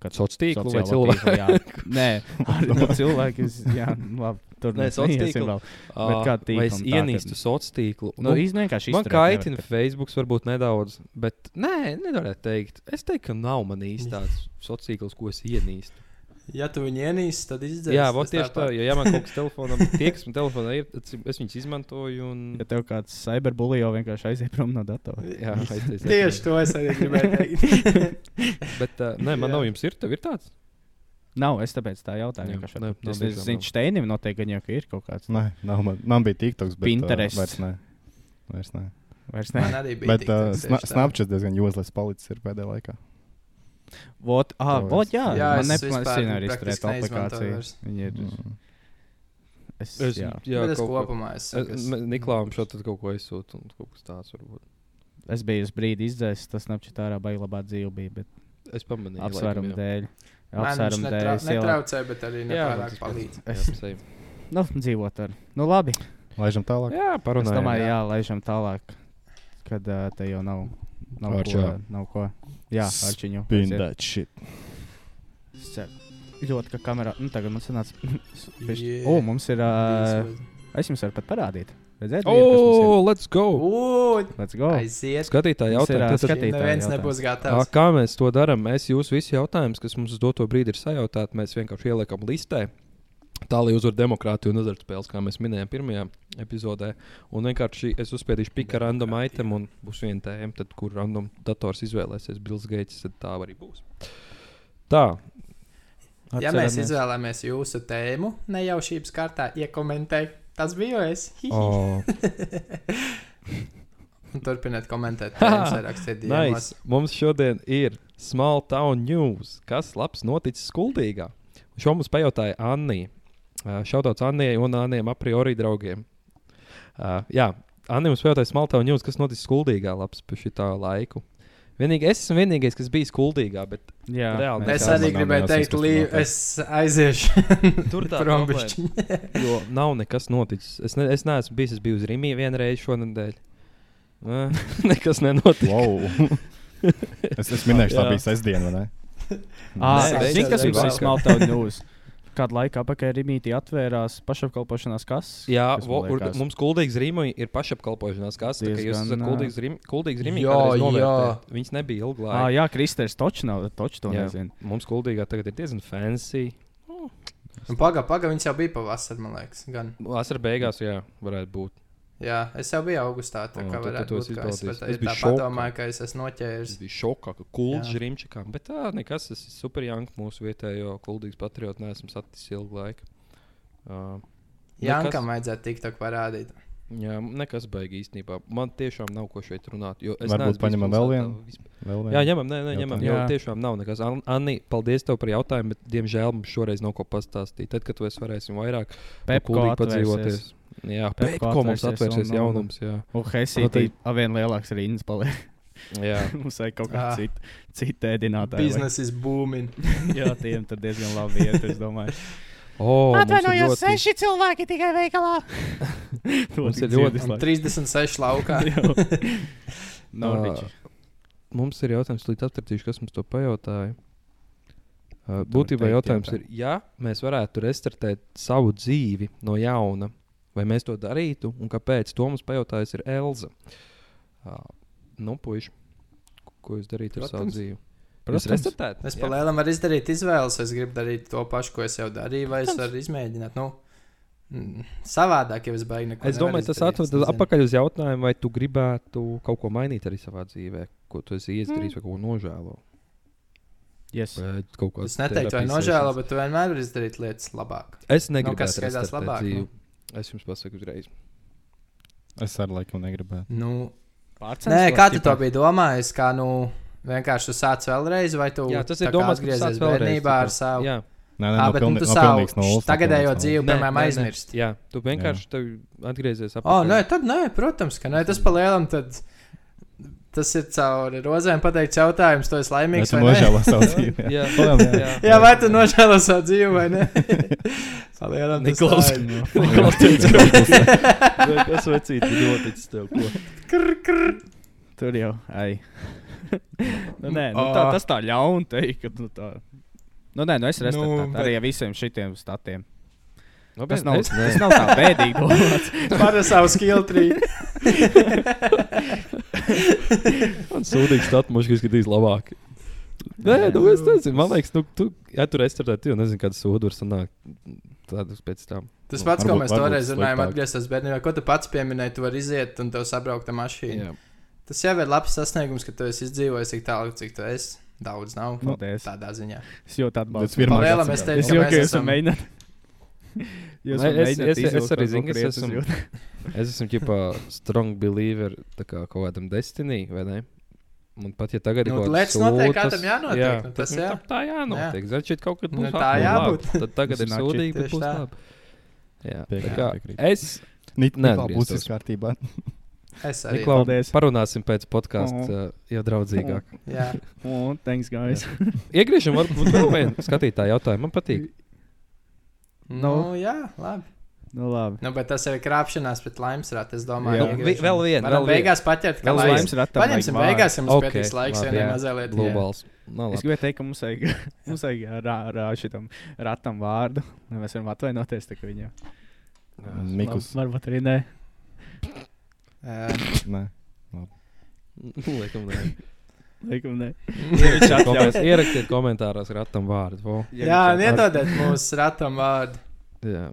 Kā Sociālo tīklu vai cilvēku? jā. Nē, arī no cilvēku. es- Jā, nu labi. Tur Nē, mēs sociālo neiesim tīklu. vēl. Ā, kādu tīklu Vai es ienīstu sociālo tīklu? Nu, iz- vienkārši man kaitina nevar, Facebook, varbūt nedaudz, bet nē, nevarētu teikt. Es teiktu, ka nav man īsti tāds sociāls tīkls, ko es ienīstu. Ja tu viņu ienīsti, tad izdzēsi. Jā, vot tieši tā, tāpat. jo ja man kaut kas telefonam, tie, kas man telefonā ir, tad es viņus izmantoju. Un... Ja tev kāds cyberbully jau vienkārši aiziet prom no datora. Jā, aiztaisīt. Tieši to es arī gribēju teikt. Bet, uh, nē, man Jā. nav jums ir, tev ir tāds. Nav, es tāpēc tā jautāju. Jā, nē, nav Es tiešām zinu, nav. Steinim noteikti gan jau, ka ir kaut kāds. Nē, nav, man, man bija TikToks, bet Pinterest. Uh, vairs nē. Vairs nē. Vairs Man ne. arī bija. Bet uh, tā. Snapchat diezgan jūzlis palicis ir pēdējā laikā. Vot, ah, vot, es- jā, Jā, man es nepatīk. Es nevaru izturēt aplikāciju. Viņi ir. Mm. Es, Es, jā. jā, es kopumā es Es, es- Niklāvam šo tad kaut ko aizsūtu, un kaut kas tāds varbūt. es biju uz brīdi izdzēsis, tas Snapchat ārā baigi labā dzīve bija, bet Es pamanīju. apsvērumu jā. dēļ. Apsvērumu dēļ. es ielā- netraucē, bet arī Jā, nepārāk tas palīdz. Jā, Es-. Nu, dzīvot ar. Nu, labi. Laižam tālāk. Jā, Es parunājam. domāju, jā, laižam tālāk, kad uh, te jau nav. Nav Ar ko, čau. nav ko. Jā, ar viņu. Spin that shit. Ļoti, ka kamerā. Nu, tagad mums sanāca. Yeah. O, mums ir. Uh, es jums varu pat parādīt. Redzēt, Oh, let's go! Ū, let's go. Aiziet. Skatītāji Mums ir, jautā, ā, kas tad skatītāji Neviens jautā. nebūs gatavs. Kā mēs to darām? Mēs jūsu visus jautājumus, kas mums uz doto brīdi ir sajautāti, mēs vienkārši ieliekam listē. Tā lai uzvar demokrātiju un azartspēles, kā mēs minējām pirmajā epizodē. Un vienkārši es uzspiedīšu pika random item, un būs viena tēma, tad, kur random dators izvēlēsies Bills Gates, tad tā arī būs. Tā, Ja mēs Atceramies. izvēlamies jūsu tēmu, nejaušības kārtā iekomentēt, tas bija es. oh, Turpiniet komentēt, rakstiet diemos. nice. Mums šodien ir Small Town News, kas labs noticis skuldīgā. Šo mums pajautāja Anna. Šautauts Annijai un Annijam a priori draugiem. Uh, jā, Anna mums pajautāja Small Town News, kas noticis skuldīgā labs pie šī laiku. Vienīgi es esmu vienīgais, kas bija skuldīgā, bet Jā, Reāli Es arī gribēju teikt, notiek. es aiziešu Tur tā prom jo nav nekas noticis. Es, ne, es neesmu bijis, es biju uz Rīgā vienreiz šonadēļ. Uh, nekas nenotika. Wow. es, es minēju, ka tā bija sestdiena, vai ne? Ah, zinu, kas mums ir smalta news. Kādu laiku atpakaļ Rīgā atvērās pašapkalpošanās kases. Jā, kas vo, liekas- mums kuldīgs Rīmai ir pašapkalpošanās. Jūs Diezgan, esat ā. kuldīgs Rīm- kuldīgs Rīmai. Jā, jā. Viņas nebija ilgi Ah, jā, Kristers točs nav, točs to. Mums kuldīgā tagad ir diezgan fancy. Pagaid, pagaid, viņš jau bija pavasarī, man liekas. Gan. Vasarā beigās, jā, varētu būt. Jā, es jau biju augustā. Tā kā varētu būt, ka es, Es biju tā šokā. padomāju, ka es esmu Es noķēries. biju šokā, ka kuldīgs. Rīmčikā. Bet tā nekas, es esmu superjanks mūsu vietējo kuldīgs patriots. Neesmu satis ilgu laiku. Uh, Jankam vajadzētu TikTok parādīt. Jā, nekas baigi īstenībā. Man tiešām nav ko šeit runāt. jo es Varbūt paņemam vēl vienu? Vēl Jā, vienu? ņemam, nē, nē, ņemam. Jo Jā. tiešām nav nekas. An- Anni, paldies tev par jautājumu, bet diemžēl mums šoreiz nav ko pastāstīt. Tad, kad mēs varēsim vairāk atvērsies. Jā, Pepko mums atvērsies atvērsies un- un- jaunums. Jā, Un Helsīnā Noteikti. vien lielāks rindas paliek. jā. Mums vajag kaut Ah. kādu citu, citu ēdinātāju. Biznesa ir booming. Jā, tiem tur diezgan labi iet, es domāju. Oh, Atvainojos, ļoti... seši cilvēki tikai veikalā. Mums ir ļoti- laiku. 36 laukā. Nordiči. Mums ir jautājums, līdz atradīšu, kas mums to pajautāja. Uh, būtībā jautājums jautājumu. ir, ja mēs varētu restartēt savu dzīvi no jauna, vai mēs to darītu, un kāpēc? To mums pajautājas ir Elza. Uh, nu, puiši, ko jūs darītu ar savu Protams. dzīvi? Protams. restartētu? Es palēnām varu izdarīt izvēles. Es gribu darīt to pašu, ko es jau darīju, vai es varu izmēģināt. Nu, mm, savādāk, ja es beigšu neko. Es domāju, tas atved atpakaļ uz jautājumu, vai tu gribētu kaut ko mainīt arī savā dzīvē, ko tu esi izdarījis, vai ko nožēlo. Yes. Bet kaut ko Es neteiktu, vai nožēlo, bet tu vienmēr vari izdarīt lietas labāk. Es Nu, negribu kas skaitās labāk, nu? Es jums pasaku uzreiz. Es arī laikam negribēju. Nu, Pārcensties, nē, kā tu to biji domājis? Kā nu, vienkārši tu sāc vēlreiz, vai tu Jā, tas ir domāts, ka tu sāc bērnībā ar savu? Jā. Nē, nē, Ā, no pilni- nu, tu no savu pilnīgs nulles, no tagadējo pilnīgs dzīvi, piemēram, nē, nē. aizmirst. Jā, tu vienkārši tev atgriezies O, atpakaļ. nē, tad nē, protams, ka nē, tas pa lielam. Tad... Tas ir caur rozēm pateikts jautājums, tu esi Vai laimīgs. tu vai nē? nožēlo savu dzīvi? Jā, Palielam, jā. Jā, vai tu nožēlo savu dzīvi vai nē? Palielam, tas Niklaus. Niklaus kas vecīt ir noticis tev ko. Krr, krr. Tur jau, ai. Nu, nē, nu, tā, tas tā ļauni teikt, ka nu, tā. Nu, nē, nu es bet- nu, arī ar visiem šitiem statiem. Nu, Tas bet nav, es- tas nav tā bēdīgi domāts. Par savu sūdīgs stāsts, man šķiet, ka tas ir labāk. Nē, nu, es nezinu, man liekas, nu, tu, ja tur restorānā, tu jau nezini, kāda sūda var sanākt. Tādus pēc tam. Tas Nu, pats, ko varbūt- mēs varbūt toreiz runājām, atgriezties bērnībā. Ko tu pats pieminēji, tu vari iziet un tev sabraukt mašīnu. Jā. Tas jau ir labs sasniegums, ka tu esi izdzīvojis tik tālu, cik tu esi. Daudz nav. Paldies. Tādā ziņā. Es jūtu Tas atbalstu. pirmā es teicu, Es ka jau mēs esam- mēģināt. Jūs Nē, es- es- es izvilkt arī zinu, ka es esmu-. Es esmu ģipā strong believer tā kā kaut kādam Destiny, vai ne? Un pat ja tagad ir Nu, kaut kāds lietas notiek, kā sūtas- tam jānotiek, Jā, nu, tas, nu, jā. tā, tā jānotiek. Ziniet, šeit kaut kad Nu, būs tā labi. jābūt. Tad tagad ir sūdīgi, bet būs tā. labi. Jā, tā kā es nē, būs viss kārtībā. Es arī. Niklau, Paldies. parunāsim pēc podkāsta, Oh. uh, jau draudzīgāk. Jā. Oh, thanks, guys. Iegriežam, varbūt vēl vienu skatītāju jautājumu. Man patīk. Nu, jā, labi. Nu, labi. Nu, bet tas jau ir krāpšanās pret laimsrātu. Es domāju, ka Vi- vēl vienu, Varam vēl vienu. beigās paķert, laims. laimes ratam Paņemsim beigās, ja mums Ok, okay, pētīs laiks, labi, vienai. Blue balls. No, Es labi. gribēju teikt, ka mums vajag, mums vajag rā, rā šitam ratam vārdu. lai Mēs varam atvainoties tā, ka viņam. Mikus. Varbūt arī nē. Nē. Laikam, nē. Laikam nē. Atļaus. atļaus. Ierakstiet komentāros ratam vārdu. Vo. Jā, nedodiet mūsu ratam vārdu. Jā.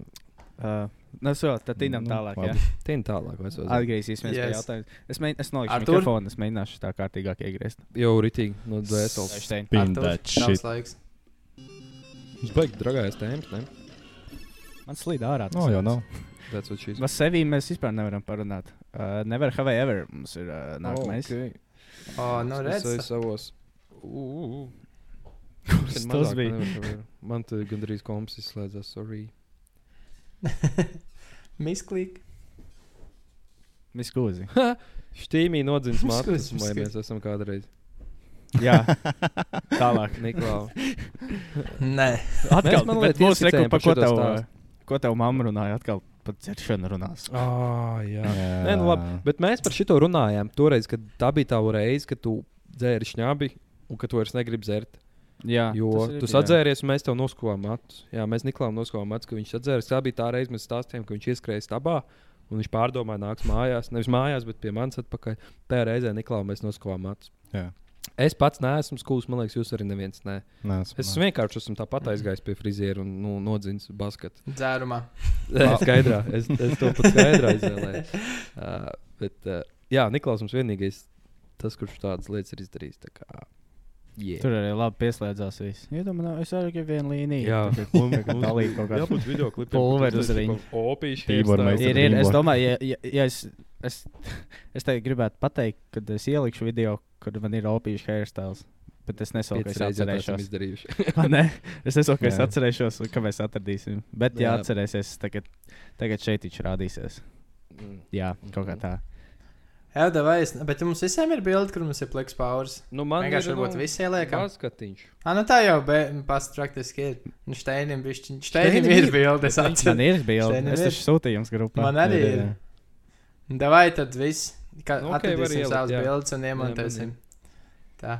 Uh, nu, so, tad tinam Nu, tālāk. labi. Jā. Tien tālāk. Atgriezīsimies pie Yes. jautājuma. Es, mēģ, es nolikšu Artur? mikrofonu, es mēģināšu tā kārtīgāk iegriezt. Jau ritīgi no dvēseles. Einstein. Pin Artur, that tavs shit. laiks. Viņš beigas dragājas tēmas, ne? Man slīd ārā. No, jau nav. That's what she's. Par sevi mēs vispār nevaram parunāt. Uh, never have I ever. Mums ir uh, nākamais. Okay. O, nu redz. Es savos. Uh, Kurš Tad tas bija? man nevar- Man te gandrīz komps izslēdzās, sorry. Misklīgi. Miskūzi. Štīmī nodzins matus, Skaties, vai mēs esam kādreiz. Jā, tālāk. Niklau. Nē. Atkal, man bet liekas, šito tev, stāstu. uh, ko tev mamma runāja. Atkal par dzeršanu runās. Ah, jā. Jā. Nē, nu labi. Bet mēs par šito runājām toreiz, kad tā bija tā reize, kad tu dzēri šņabi un ka tu vairs negribi dzert. Jā, Jo ir, tu jā. sadzēries, un mēs tev noskuvām matus. Jā, mēs Niklausam noskuvām matus, ka viņš sadzēries. Tā bija tā reize, kad mēs stāstījām, ka viņš ieskrēja stabā. Un viņš pārdomāja, nāks mājās. Nevis mājās, bet pie manis atpakaļ. Tajā reizē Niklausam mēs noskuvām matus. Jā. Es pats neesmu skūs, man liekas, jūs arī neviens. Ne. Nē, Es vienkārši esmu tāpat aizgājis pie friziera un nu, nodzins basketā. Dzērumā. skaidrā. Es, es to pat skaidrā izvēlējos. Uh, bet, uh, jā, Niklaus mums vienīgais tas, kurš tādas lietas ir izdarījis. Tā kā, yeah. Tur arī labi pieslēdzās. Iedomājieties, es arī gribu vienu līniju. Jā. un dalīt kaut kādu. Jābūt video klipam. Pulveri uz riņķa. Opīši. Ir, ir, es domāju, ja, ja, ja es, es, es teiktu, gribētu pateikt, kad es ielikšu video, kad man ir opīšu hairstyles. Bet es nesaku, ka es atcerēšos. Nē, es nesaku, ka es Jā. atcerēšos, un ka mēs atradīsim. Bet, ja Jā. atcerēsies, tagad, tagad šeit viņš rādīsies. Mm. Jā, kaut kā tā. Jā, vai es. Bet mums visiem ir bilde, kur mums ir pliks pauris. Nu, man Vienkārši ir, varbūt nu, visi ieliekam. Paskatiņš. Ah, nu tā jau pats praktiski ir. Nu, Steinim, bišķiņ. Steinim Steinim ir ir. bilde. Es Man atceros. ir bilde. Es ir. taču sūtīju jums grupā. Man arī Jā, ir. jā, jā. Davai tad viss. Kā Nu, ok, var atradīsim ielikt, savas jā. bildes un Jā, iemontēsim. Tā.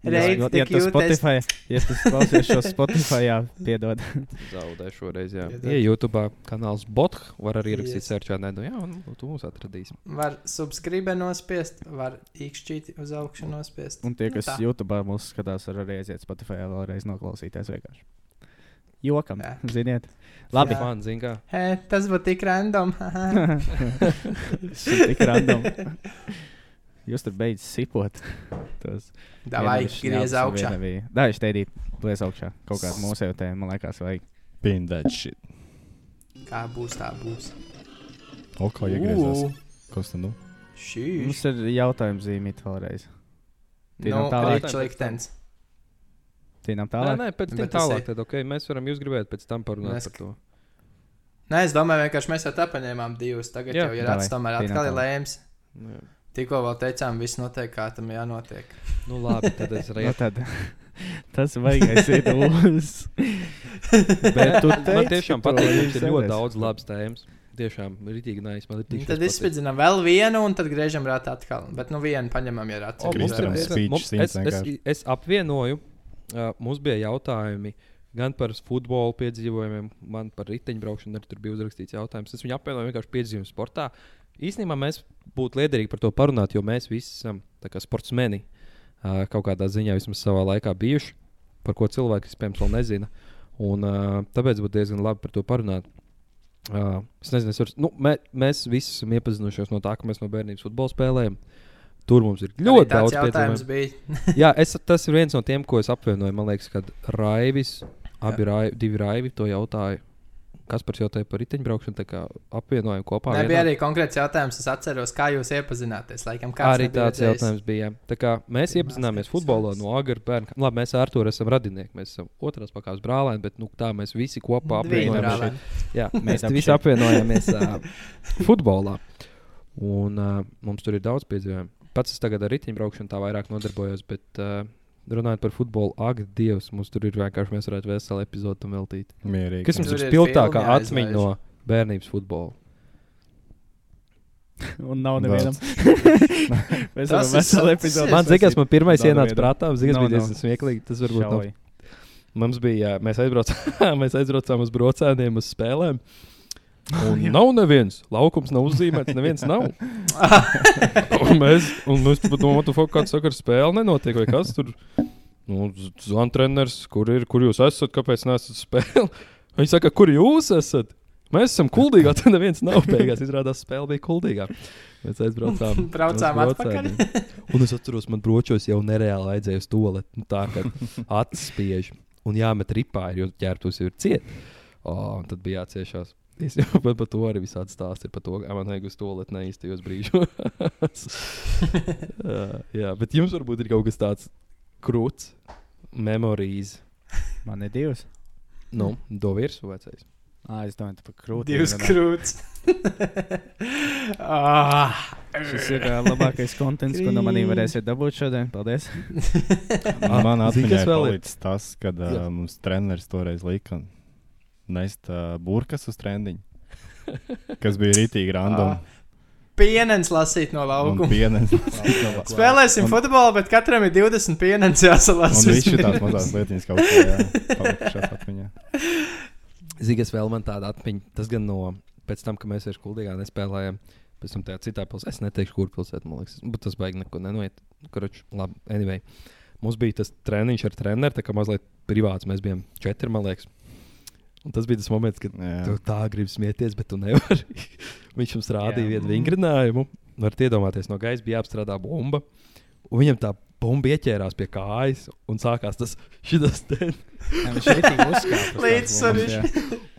Ja, Reids, ja, ja cutest. Spotify, ja tas klausies šo Spotify, jā, piedod. Zaudēju šoreiz. Jā, ja YouTube kanāls Botх var arī ierakstīt Yes. sērčā. Nē, nu, jā, un tu mūs atradīsi. Var subscribe nospiest, var īkšķīt uz augšu nospiest. Un tie, Nu kas tā. YouTube mūs skatās, var arī aiziet Spotify vēlreiz noklausīties vienkārši. Jokam, Jā. ziniet. Labi. Man, zin kā. He, tas būtu tik random. Tas ir tik random. Jūs tur beidzat sipot. Davai, griez augšā. Dai, steidīt, lies augšā. Kaut kāda mūsu jau te, man liekas, vajag. Pin that shit. Kā būs, tā būs. O, kā iegriezās. Kas tad nu? Šī Mums ir jautājums zīmīt vēlreiz. Nu, Tīnām tālāk. Rīča liktenis. Tīnām Nē, tālāk. nē, pēc tam tālāk. ir- Tad, okay, mēs varam, jūs gribētu pēc tam parunāt Mēs- par to. Nē, es domāju, vienkārši mēs jau tā paņēmām divus. Tagad Jā, jau ir acis, tomēr atkal ir lēms. Jā. Tikko vēl teicām, viss notiek, kā tam jānotiek. Nu, labi, tad es Nu, reizu. tad, tas vajag aiziet uz. Bet tu man tiešām ka patīk, arī mums ir ļoti daudz labas tēmas. Tiešām, rītīgi nājas. Man ir tik Tad izspēdzinām vēl vienu, un tad griežam rātā atkal. Bet nu vienu paņemam, ja rātā. O, mums ir diezgan- speech mums- es, es, es apvienoju, uh, mums bija jautājumi gan par futbola piedzīvojumiem, gan par riteņbraukšanu. Tur bija uzrakstīts jautājums. Es viņu apvienoju vienkārši piedzīvojumu sportā. Īsnībā mēs būtu liederīgi par to parunāt, jo mēs visi esam kā sportsmeni uh, kaut kādā ziņā vismaz savā laikā bijuši, par ko cilvēki iespējams vēl nezina. Un, uh, tāpēc būtu diezgan labi par to parunāt. Uh, es nezinu, es varu, nu, mē, mēs visi esam iepazinušies no tā, ka mēs no bērnības futbola spēlējam. Tur mums ir ļoti daudz jautājums piedzīvojumu. bija. Jā, es, tas ir viens no tiem, ko es apvienoju. Man liekas, ka Raivis, abi raivi, divi Raivi to jautāja. Kas par jautājumu par riteņbraukšanu, tā kā apvienojam kopā. Vienā. bija arī konkrēts jautājums. Es atceros, kā jūs iepazināties. Laikam, Arī tāds redzējis. jautājums bija. jā. Tā kā mēs iepazināmies futbolā no agrā bērna. Labi, mēs ar to esam radinieki. Mēs esam otrās pakāpes brālēni, bet nu, tā mēs visi kopā apvienojamies. Jā, mēs visi apvienojamies uh, futbolā. Un uh, mums tur ir daudz piedzīvojumu. Pats es tagad ar riteņbraukšanu tā vairāk nodarbojos, bet uh, runājot par futbolu, ak, Dievs, mums tur ir vienkārši mēs varētu veselu epizodu tam veltīt. Mierīgi. Kas mums Tur ir spilgtākā atmiņa no bērnības futbola? Un nav nevienam. Mēs Tas varam ir veselu sa- epizodu. Man man pirmais ienāca prātā, ziņas Nav, bija diezgan smieklīgi. Tas varbūt nav. Mums bija, mēs aizbraucām, mēs aizbraucām uz brocēniem, uz spēlēm. Un nav neviens. Laukums nav uzzīmēts, neviens nav. un mēs, un mēs domājam, ka kāds saka, ka spēle nenotiek. Vai kas tur? Nu, Zvans treneris, kur ir, kur jūs esat, kāpēc nesat spēli? Viņi saka, kur jūs esat? Mēs esam kuldīgā, tad neviens nav. Beigās izrādās, spēle bija kuldīgā. Mēs aizbraucām. Braucām atpakaļ. Un es atceros, man bročos jau nereāli vajadzēja uz to. Nu, tā kā acis spiež un jāmet ripā, jo ķērpus jau ir ciet. Oh, un tad bija jāciešās. Es jau par, par to arī visādi stāstu par to, ka man vajag uz to lietu neīstajos brīžos. jā, bet jums varbūt ir kaut kas tāds krūts, memorijas. Man ir divas. Nu, do virsmu vecais. Ah, es domāju, tu par krūti. Divas krūtis. ah, Šis ir uh, labākais konteksts, ko no maniem varēsiet dabūt šodien. Paldies. Man Zini, atmiņā kas ir vēl ir? palicis tas, kad uh, mums treneris toreiz lika nest uh, burkas uz trendiņu. Kas bija rītīgi random. pienens lasīt no un laukuma. pienes. Spēlēsim Un- futbolu, bet katram ir 20 pienens Un jāsalasa. viņš ir tās mazās lietiņas kaut kā, palikušās atmiņā. Zīgas vēl man tāda atmiņa. Tas gan no pēc tam, ka mēs ar Kuldīgā nespēlējām. Pēc tam tajā citā pilsētā, es neteikšu, kur pilsētā, man liekas, bet tas baigi neko nenoiet. Karoči, labi, anyway. Mums bija tas treniņš ar treneru, tā kā mazliet privāts. Mēs bijām četri, man liekas. Un tas bija tas moments, kad Jā. tu tā gribi smieties, bet tu nevari. Viņš mums rādīja Jā. vienu vingrinājumu. Varat iedomāties, no gaisa bija jāapstrādā bumba. Un viņam tā bumba ieķērās pie kājas un sākās tas šitas te. Jā, Viņš ir. Līdzsvaroši.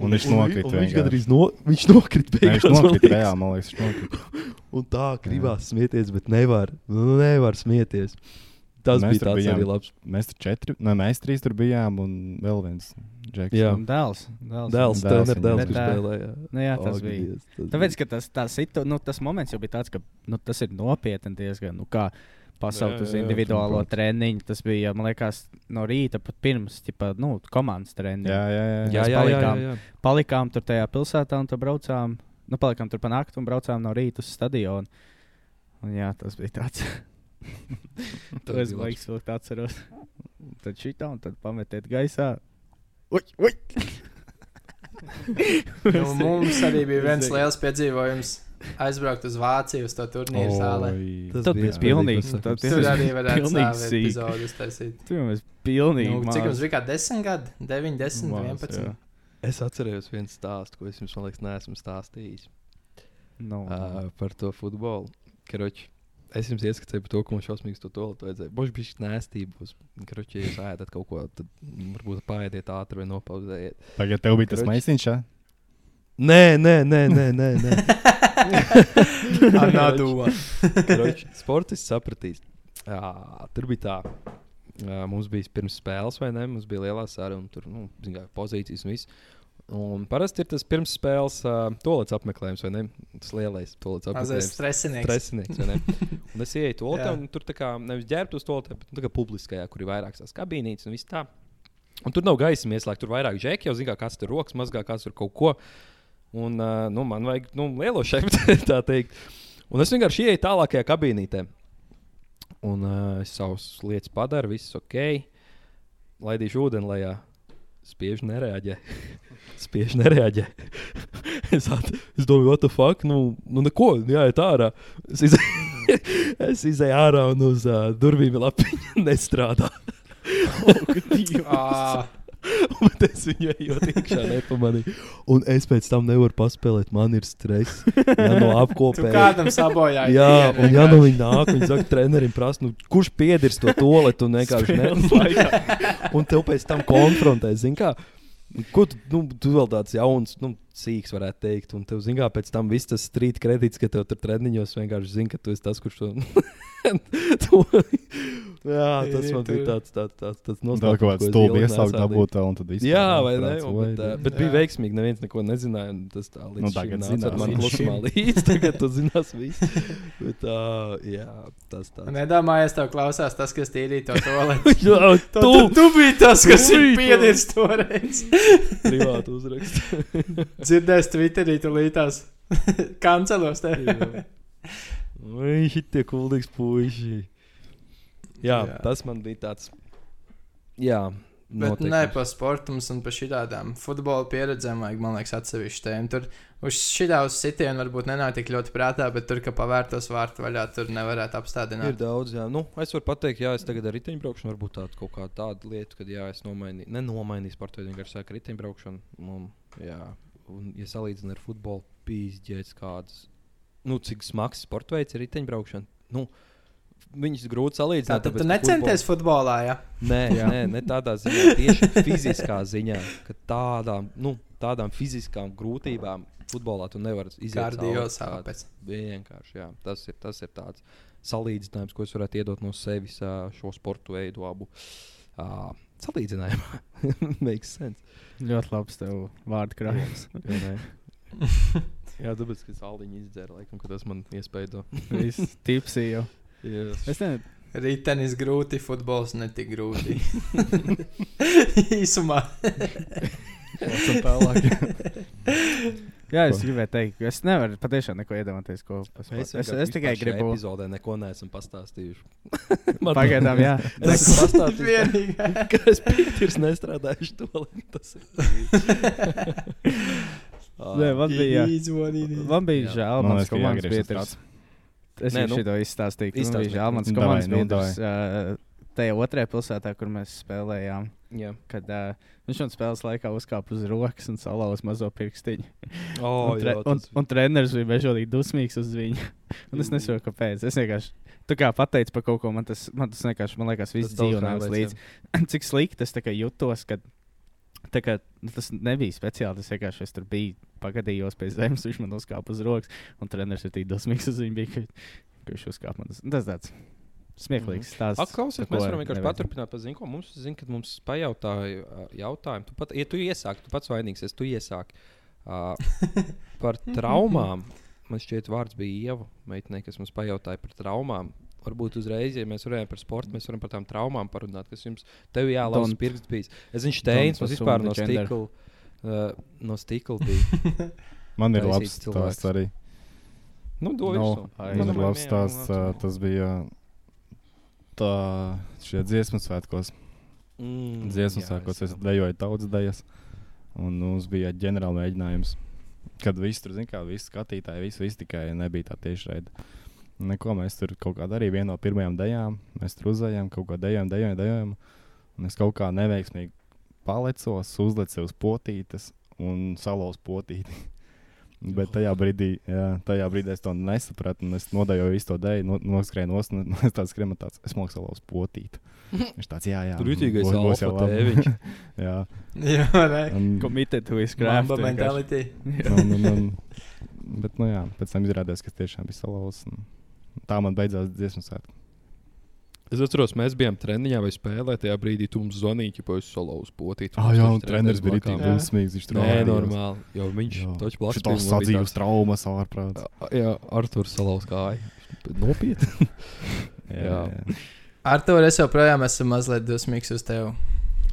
Un viņš nokrita. Viņš gandrīz no, viņš nokrita beigās. Viņš nokrita reāli, man liekas, viņš nokrita. Un tā gribās smieties, bet nevar. Nu, nevar smieties. Tas Mēs bija tāds bijām. arī labs. Mēs tur četri, ne, mēs trīs tur bijām un vēl viens džeks. Jā. Dēls. Dēls. Dēls, Dēls dēls, kurš spēlēja. Nu, jā, tas Ak, bija. Dievs, tas Tāpēc, ka tas, tā situ, nu, tas moments jau bija tāds, ka nu, tas ir nopietni diezgan. Nu, kā pasaukt Jā, uz jā, jā, individuālo protams. treniņu. Tas bija, man liekas, no rīta pat pirms ķipa, nu, komandas treniņa. Jā, jā, jā. Jā, mēs jā, jā, jā, palikām. jā. Palikām tur tajā pilsētā un tur braucām. Nu, palikām tur pa nakti un braucām no rīta uz stadionu. Un, jā, tas bija tāds. to es baigs vēl atceros. Tad šitā un tad pametiet gaisā. Ui, ui! Nu, mums arī bija viens liels piedzīvojums. Aizbraukt uz Vāciju, uz to turnīru zālē. Tas Tad bija spēcīgs tad. Tur tas arī bija varētu sīk. epizodu uztaisīt. Tur mēs pilnīgi. Nu, cik mums bija? Kā 10 gadi, 9, 10, Maz, 11. jā. Es atceros vienu stāstu, ko es jums, man liekas, neesmu stāstījis Nu, uh, par to futbolu. Karoči, Es jums ieskatīju par to, ka mums šausmīgs to tolētu vajadzēja. Bož bija nēstība. Būs. Kroči, ja jūs ēdat kaut ko, tad varbūt pāriet ātri vai nopauzējiet. Tagad tev bija tas Kroč. maisiņš, ja? Nē, nē, nē, nē, nē. nē. Anadu. Kroči, sportists sapratīs. Jā, tur bija tā. Jā, mums bija pirms spēles, vai ne? Mums bija lielā sāra un tur nu, zin kā, pozīcijas un viss. Un parasti ir tas pirms spēles uh, tolets apmeklējums, vai ne? Tas lielais Mazais apmeklējums. stresinieks. Stresinieks, vai ne? Un es ienāku to Jā. lietu, un tur tā kā nevis ģērbtos to lietu, bet nu, tā kā publiskajā, kur ir vairākas tās kabīnītes un viss tā. Un tur nav gaisa ieslēgta, tur vairāk džeki, jau zina, kāds tur rokas mazgā, kāds tur kaut ko. Un uh, nu, man vajag nu, lielo šeit, tā teikt. Un es vienkārši ienāku tālākajā kabīnītē. Un uh, es savus lietas padaru, viss ok. Laidīšu ūdeni lejā. Spiež nereaģē. Spiež nereaģē. es, at, es domāju, what the fuck? Nu, nu neko, jāiet ārā. Es izēju, es izēju ārā un uz uh, durvīm lapiņa nestrādā. Ā, Bet es viņu ejot iekšā nepamanīju. Un es pēc tam nevaru paspēlēt. Man ir stress. Jā, no Tu apkopēm. kādam sabojāji. Jā, un ja nu viņi nāk, viņi saka, trenerim prasa, nu, kurš piedirs to toaletu un vienkārši ne. un tev pēc tam konfrontē, zini, kā. Ko tu, nu, tu vēl tāds jauns, nu, sīks varētu teikt, un tev, zini, kā pēc tam viss tas strīt kredīts, ka tev tur treniņos vienkārši zina, ka tu esi tas, kurš to. to jā, tas man bija tāds, tāds, tāds, tāds Vēl kaut kāds stulbi iesaukt dabūt, un tad viss. Jā, tā vai ne? Un, bet, uh, ne? bet bija Jā. veiksmīgi. Neviens neko nezināja. un Tas tā līdz Nu, nu, tagad zinās. Man Līdz klusumā šim. līdzi. Tagad tu zinās viss. Bet, uh, jā, tas tāds. Nedomājies, tev klausās tas, kas tīrīja to toaletu. Jā, Tu, tu, tu biji tas, kas ir piedirs toreiz. privāti uzrakst. Dzirdēs Twitterī, tu lītās kancelos te. Vai šitie kuldīgs puiši. Jā, Jā. tas man bija tāds. Jā, Bet noteikums. ne par sportu mums un par šādām futbola pieredzēm vajag, man liekas, atsevišķu tēmu. Tur uz uz sitienu varbūt nenāk tik ļoti prātā, bet tur, ka pavērtos vārtu vaļā, tur nevarētu Ir apstādināt. daudz, jā. Nu, es varu pateikt, jā, es tagad ar riteņbraukšanu varbūt tādu kaut kādu tādu lietu, kad jā, es nomainīju, nenomainīju sporta veidu, vienkārši sāku riteņbraukšanu. Un, jā, un, ja salīdzinu ar futbolu, pīzdēts kādas, nu, cik smags sporta veids ir riteņbraukšana. Nu, Viņus grūti Tā salīdzināt. tad tu tāpēc, ka necenties futbolā, ja? Nē, Jā. nē, ne tādā ziņā, tieši fiziskā ziņā, ka tādām, nu, tādām fiziskām grūtībām futbolā tu nevari iziet. Kardio sāpes. Vienkārši, jā, tas ir, tas ir tāds salīdzinājums, ko es varētu iedot no sevis šo sportu veidu abu. Uh, Salīdzinājumā, makes sense. Ļoti labs tev vārdu krājums. jā, tāpēc, ka saldiņi izdzēra, laikam, ka tas man iespēja. Viss tipsī jau. yes. Es nezinu, Ritenis grūti, futbols netik grūti. Īsumā. Jā, es gribēju teikt, ka es nevaru patiešām neko iedomāties, ko pasakāt. Es, es, es tikai gribu. epizodē neko neesam pastāstījuši. Pagaidām, jā. Es esmu pastāstījis, Vienīgā. ka es piektdienas nestrādājuši to lietu. Tas ir. Nē, man bija, man bija Jā. žēl, Man mans komandas biedrs. Es jau nu, šito izstāstīju. Man bija žēl, mans komandas biedrs. Tajā otrajā pilsētā, kur mēs spēlējām, Jā. kad uh, viņš man spēles laikā uzkāpa uz rokas un salauza mazo pirkstiņu. Oh, un, tre, jā, un, un treneris bija bežīgi dusmīgs uz viņu. un es nesaprotu, kāpēc. Es vienkārši tā kā pateicu par kaut ko, man tas, man tas vienkārši, man liekas, viss dzīvo nāks līdzi. Cik slikti es jutos, kad tā kā, nu, tas nebija speciāli. Tas vienkārši es tur biju, pagadījos pie zemes, viņš man uzkāpa uz rokas. Un treneris ir tik dusmīgs uz viņu, bija, ka, ka viņš uzkāpa man. Tas, tas tāds smieklīgs stāsts. Ak, klausies, par mēs varam vienkārši nevajadzētu. paturpināt par zinu, ko mums zina, kad mums pajautāja jautājumu. Tu pat, ja tu iesāki, tu pats vainīgs, es tu iesāki. Uh, par traumām. Man šķiet, vārds bija Ieva, meitene, kas mums pajautāja par traumām. Varbūt uzreiz, ja mēs runājam par sportu, mēs varam par tām traumām parunāt, kas jums te jālauza Don't- pirksts bijis. Es viņš teins, don't mums vispār no stikla. Uh, no stikla bija. Man ir labs cilvēks. stāsts arī. Nu, do No, ai, Man ir Domāju, labs stāsts. ā, Tas bija tā, šie dziesmu svētkos. Mm, Dziesmu jā, svētkos es es dejoju tautas daļas. Un mums bija ģenerāla mēģinājums. Kad viss tur, zināmā mērā, visi skatītāji, visi, visi tikai nebija tā tieši raida. Neko mēs tur kaut kā darījām. Viena no pirmajām dejām mēs tur uzējām, kaut ko dejojam, dejojam, dejojam. Un es kaut kā neveiksmīgi palecos, uzlicu uz potītes un salauzu potīti. Bet tajā brīdī, jā, tajā brīdī es to nesapratu. un Es nodejoju visu to dēļu, no, noskrēju no stūra. Es tāds skrienu, tāds es māku salauz potīt. Viņš tāds, jā, jā. Tur rītīgais būs- būs jau labi. jā. Jā. Un, Committed to his Mamba craft. vienkārši. mentality. un, un, un, bet, nu jā, pēc tam izrādījās, ka tiešām biju salauzts. un Tā man beidzās dziesmu svētku. Es atceros, mēs bijām treniņā vai spēlē. Tajā brīdī tu mums zvanīji, ka es salauzu potīt. Ah, jā, un treneris bija Jā. dusmīgs. Viņš tur Nē, rādījās. normāli. Jo viņš taču blakus Šitās sadzīves traumas ārprāts. Jā, Arthurs salauz kāju. Nopietni. Jā. Artur, es joprojām esmu mazliet dusmīgs uz tevi.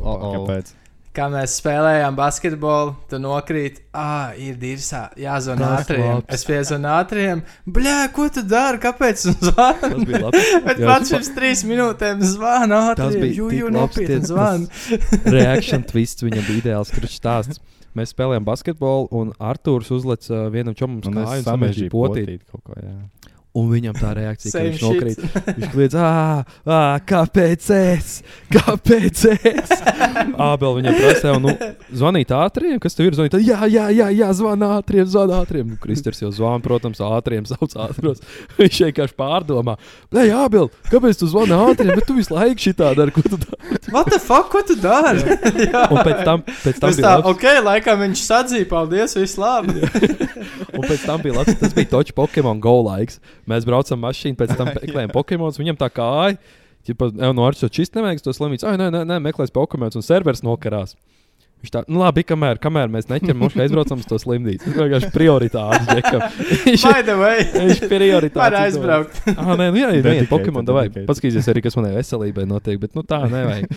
Oh, Kāpēc? Kā mēs spēlējām basketbolu, tu nokrīt, ah, ir dirzā, jāzvanā ātriem. Es piezvanu ātriem, bļā, ko tu dari, kāpēc tu zvani? Tas bija labi. Bet pats pirms trīs minūtēm zvana Tas ātriem. bija Jū, jū, nopietni zvana. Reaction twists viņam bija ideāls. Kurš stāsts? Mēs spēlējām basketbolu, un Arthurs uzlec uh, vienam čomam uz Un kāju es un samežģīja samežģīju potīt. potīt kaut ko. Jā. Un viņam tā reakcija, ka viņš nokrīt. Viņš kliedz, ah, kāpēc es? Kāpēc es? Ābel viņam prasīja, nu, zvanīt ātriem, kas tev ir? Zvanīt, jā, jā, jā, jā zvana ātriem, zvana ātriem. Nu, Kristers jau zvana, protams, ātriem, sauc ātros. Viņš vienkārši pārdomā, nē, Ābel, kāpēc tu zvani ātriem, bet tu visu laiku šitā dari, ko tu dari? What the fuck, ko tu dari? Un pēc tam, pēc tam bija tā, labs. ok, laikam viņš sadzīja, paldies, viss labi. Un pēc tam bija labs, tas bija Točs Pokemon Go laiks. Mēs braucam mašīnu, pēc tam meklējam Pokemons. Viņam tā kā āja, ja no Arčs čist neveiks to slimības, ah, nē, nē, nē, meklēs Pokemons un servers nokarās. Viņš tā, nu labi, kamēr, kamēr mēs neķeram, mums aizbraucam uz to slimnīcu. Tas vienkārši prioritāte. Viņš By the way, viņš prioritāte. var aizbraukt. Ah, nē, nu jā, ir viena Pokemon, davai. dedicated. Paskatīsies arī, kas manai veselībai notiek, bet nu tā nevajag.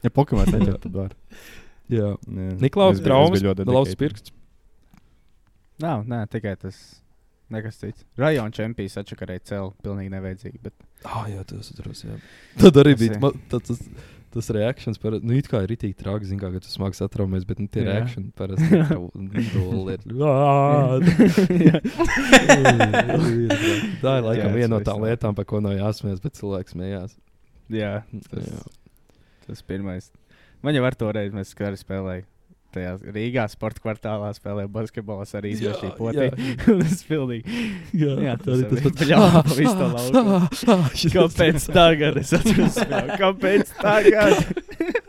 Ja Pokemon neķer, tad var. Jā. Jā. Niklaus lauzs dedicated. pirksts. Nav, nē, tikai tas. Nekas cits. Rajona čempions atšakarēja celu. Pilnīgi nevajadzīgi. Bet... Ah, jā, tas atceros. Jā. Tad arī bija ir. ma- tad tas, tas reakcijas, par, nu, it kā ir rītīgi traki, zin, kā, ka tu smagi satraumies, bet nu, tie reakcijas parasti ir. Tā ir laikam viena no tām lietām, par ko nav jāsmējas, bet cilvēks smējās. Jā, tas, Jā. tas pirmais. Man jau ar to reizi mēs kā arī spēlējām. Tajā Rīgā sporta kvartālā spēlēja basketbolu. Jā, jā. potī. Un tas pilnīgi. Jā, Jā, tā arī tas tas arī pats. bļā, pa visu to laukumu. Kāpēc tagad? Es atceros, kāpēc tagad?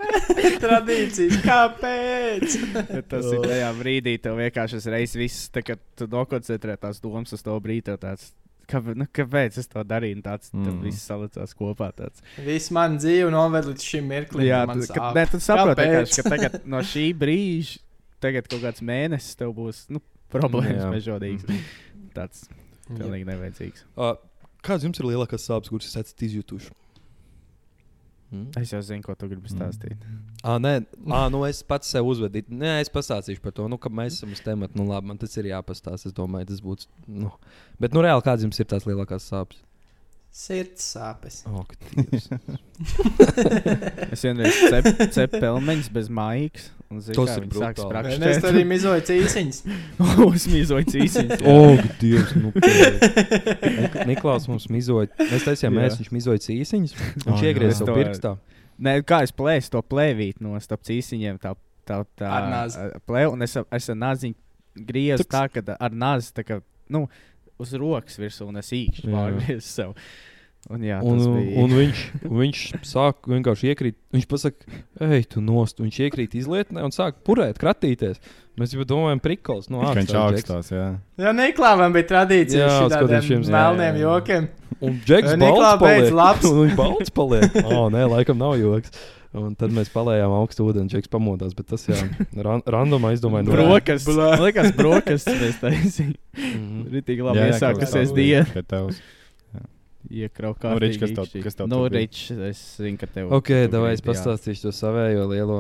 Tradīcijas, kāpēc? Bet tas ir tajā brīdī, tev vienkārši uzreiz viss, tā, kad tu nokoncentrē tās domas uz to brīdi, tev tāds. Kāpēc, nu, kāpēc es to darīju? Tāds mm. Mm. viss salicās kopā. Tāds. Viss man dzīve noved līdz šim mirklim. Jā, man tu, ka, sāp. ne, tu saproti, Kāpēc? vienkārši, ka tagad no šī brīža, tagad kaut kāds mēnesis tev būs nu, problēmas Jā. mežodīgs. Tāds pilnīgi nevajadzīgs. Uh, Kāds jums ir lielākais sāpes, kuras jūs esat izjutuši? Mm? Es jau zinu, ko tu gribi stāstīt. Ah, nē, ah, nu es pats sev uzvedu. Nē, es pastāstīšu par to, nu, ka mēs esam uz temata. Nu, labi, man tas ir jāpastāsta. Es domāju, tas būtu. Nu. Bet, nu, reāli, kādas jums ir tās lielākās sāpes? Sirds sāpes. Oh, Dievs. Es vienreiz cepu cep pelmeņus bez mājas. Tas ir. Nē, Es arī mizoju cīsiņas. Uzmīzoju cīsiņus. oh, ka Dievs. Nu, Nik- Niklaus mums mizoja. Mēs taisījām, Jā. mēs viņš mizoja cīsiņus. Oh, Viņš savu to- pirkstā. Nē, kā es plēsu to plēvīt no starp cīsiņiem. Tā, tā, tā, Ar nāzi. Plēvu, un es, es ar nāziņu griezu Tuks. tā, ka ar nāzi tā kā, nu, uz rokas virsū un es īkšķi pārgriezu sev. Un, jā, Un, tas bija. un viņš, un viņš sāk vienkārši iekrīt. Viņš pasakā, ej, tu nost. Viņš iekrīt izlietnē un sāk purēt, kratīties. Mēs jau domājam, prikals. Nu, Ka Viņš augstās, jā. Jā, Niklāvam bija tradīcija Jā, uz kādiem šiem- šādiem melniem jokiem. Un Džeks Niklā beidz labs. Un viņš balts paliek. O, nē, laikam nav joks. Un tad mēs palējām augstu ūdeni, Džeks pamodās. Bet tas, jā, ran, randomā izdomāja. nu, Brokas. Blē. Man liekas, brokas mēs taisījām. Mhm. Ritīgi labi Jā, iesākusies kā diena. Iekraukā. Nu, Rič, kas tev- kas tev Nu, tur bija? Rič, es zinu, ka tev. Ok, davai es pastāstīšu to savējo lielo.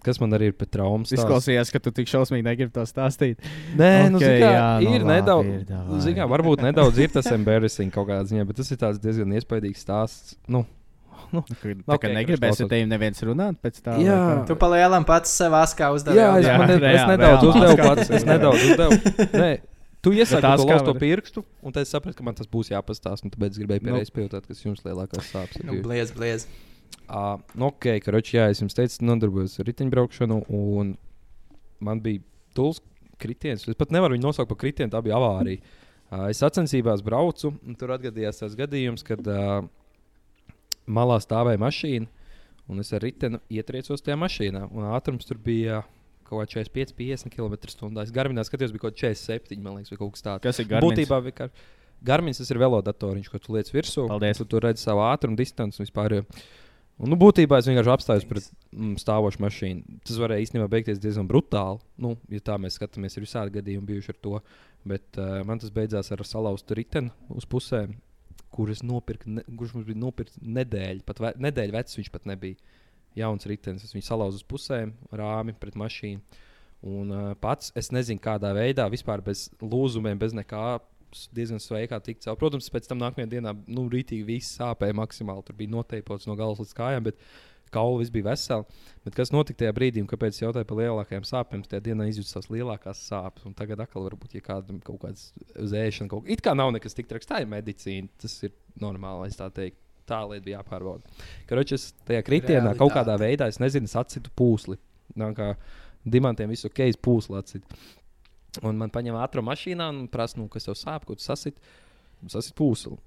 Kas man arī ir pēc traumas? Izklausījās, ka tu tik šausmīgi negribi to stāstīt. Nē, nu, Ok, zini kā, jā, nu ir labi, nedaudz. ir, kā, varbūt nedaudz ir tas embarrassing kaut kādā ziņā, bet tas ir tāds diezgan iespaidīgs stāsts. Nu, Nu, ka- Tā kā negribēsi klausot. ar tevi neviens runāt pēc tā. Jā. vai kā? Tu palielam pats sev askā uzdevi. jā, es, Jā, man, ne, es reāli, nedaudz reāli. uzdevu pats. Es nedaudz uzdevu. Nē, tu iesāki tās to kā lauzt to var- pirkstu, un tad es sapratu, ka man tas būs jāpastāsta. un Tāpēc es gribēju Nu. pēdējais pajautāt, kas jums lielākās sāpes. Nu, bliez, bliez. Uh, nu, ok, karoči, jā, es jums teicu, nodarbojos ar riteņbraukšanu, un man bija tūls kritiens. Es pat nevaru viņu nosaukt par kritienu, tā bija avārija. Uh, es sacensībās braucu, un tur atgadījās tas gadījums, kad uh, malā stāvēja mašīna, un es ar riteni ietriecos tajā mašīnā. Un ātrums tur bija kaut kā 45, 50 km/h. Es garminā skatījos, bija kaut kā 47, man liekas, vai kaut kas tāds. Kas ir Garmins? Būtībā vienkārši. Garmins tas ir velodatoriņš, ko tu liec virsū. Paldies. Tu tur redzi savu ātrumu, distanci un vispār. Un, nu, būtībā es vienkārši apstājos pret mm, stāvošu mašīnu. Tas varēja īstenībā beigties diezgan brutāli. Nu, ja tā mēs skatāmies, ir visādi gadījumi bijuši ar to. Bet uh, man tas beidzās ar salauztu riteni uz pusēm, kuras nopirka, ne, kurš mums bija nopirkts nedēļu, pat ve, nedēļu vecs viņš pat nebija. Jauns ritenis, es viņu salauzu uz pusēm, rāmi pret mašīnu. Un uh, pats es nezinu, kādā veidā, vispār bez lūzumiem, bez nekā. Diezgan sveikā tikt cauri. Protams, pēc tam nākamajā dienā, nu, rītīgi viss sāpēja maksimāli. Tur bija noteipots no galas līdz kājām, bet kaula viss bija vesela. Bet kas notika tajā brīdī, kāpēc es jautāju par lielākajām sāpēm? Tajā dienā izjūtu savas lielākās sāpes. Un tagad atkal varbūt, ja kādam kaut kāds zēšana, kaut. It kā nav nekas tik traks, tā ir medicīna. Tas ir normāli, es tā teiktu. Tā lieta bija jāpārbauda. Karoči, es tajā kritienā kaut kādā Realitāte. veidā, es nezinu, es atsitu pūsli. Nā, kā dimantiem visu ok, pūsli atsit. Un man paņem ātrā mašīnā un prasa, nu, kas tev sāp, ko tu sasit. Sasit pūsli.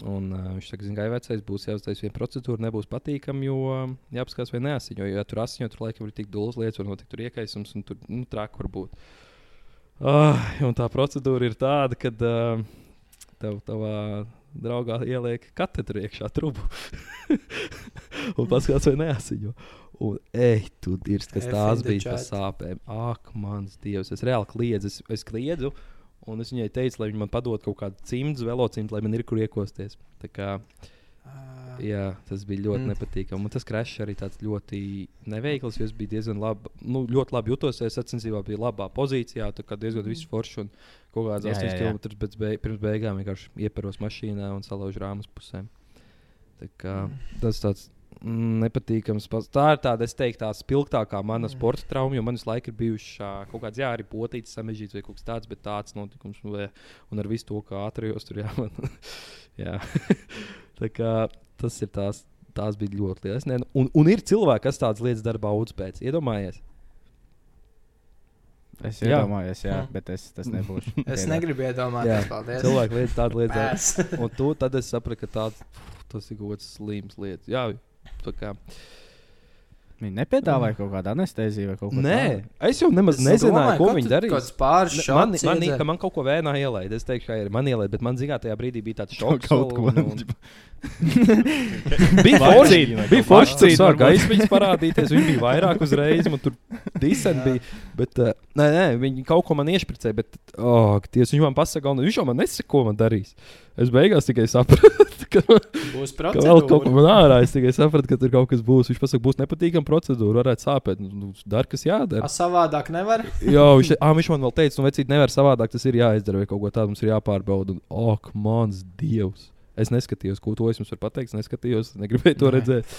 Un, uh, viņš saka, ka vecais būs jāuztais viena procedūra, nebūs patīkami, jo uh, jāapskatās, vai neasiņo. Jo, ja tur asiņo, tur laikam ir tik dūles lietas, var notikt tur iekaisums un tur nu, trāk var būt. Uh, un tā procedūra ir tāda, ka uh, tev tavā draugā ieliek katedru iekšā trubu. un paskatās, vai neasiņo. Un, ej, tu dirsti, kas F tās bija par sāpēm. Ak, mans dievs, es reāli kliedzu. Es, es kliedzu, un es viņai teicu, lai viņa man padod kaut kādu cimdu, velocimtu, lai man ir kur iekosties. Tā kā, Ah, jā, tas bija ļoti Mm. mm. nepatīkami. Un tas krešs arī tāds ļoti neveikls, jo es biju diezgan labi, nu, ļoti labi jutos. Es sacensībā biju labā pozīcijā, tā kā diezgan viss foršs un kaut kāds Jā, 8 jā, jā. km pēc beig pirms beigām vienkārši ieparos mašīnā un salaužu rāmas pusēm. Tā kā, tas tāds mm, nepatīkams. pas- Tā ir tāda, es teiktu, tā spilgtākā mana sporta trauma, jo man visu laiku ir bijuši ā, kaut kāds, jā, arī potīts, samežģīts vai kaut kas tāds, bet tāds notikums, nu, vai- un ar visu to, kā ātrījos tur, jā, man, jā. tā kā tas ir tās. Tās bija ļoti lielas. Ne, un, un ir cilvēki, kas tādas lietas dara baudas pēc. Iedomājies, Es Jā. iedomājos, jā, Mm. bet es tas nebūšu. Es negribu iedomāties, paldies. cilvēki lietas tādas lietas. Un tu, tad es sapratu, ka tāds, tas ir kaut kāds slims lietas. Jā. Viņi nepiedāvāja kaut kādu anesteziju vai kaut ko Nē, tādu. es jau nemaz Es nezināju, domāju, ko ka viņi darīja. Ne, šāds. Man, man, ka man kaut ko vēnā ielaida. Es teikšu, ka ir man ielaida, bet man zīmē tajā brīdī bija tāds šoks. Kaut ko un- un-. Bija forši, bija forši, vakcīna tur varbūt. gaismiņas parādīties. Viņi bija vairāk uzreiz, man tur disenti bija. Bet, uh, nē, nē, viņi kaut ko man iešpricēja, bet, oh, ties, viņš man pasaka, un viņš jau man nesaka, ko man darīs. Es beigās tikai sapratu, ka, Būs ka vēl kaut ko procedūra. man ārā. Es tikai sapratu, ka tur kaut kas būs. Viņš pasaka, būs nepatīkama procedūra, varētu sāpēt. Nu, dar, kas jādara. A, savādāk nevar. Jā, viņš, ah, viņš man vēl teica, nu, vecīt, nevar savādāk, tas ir jāizdara vai kaut ko tādu mums ir jāpārbauda. Un, ak, mans dievs! Es neskatījos, ko to es jums varu pateikt. Es neskatījos, negribēju to Nē. redzēt.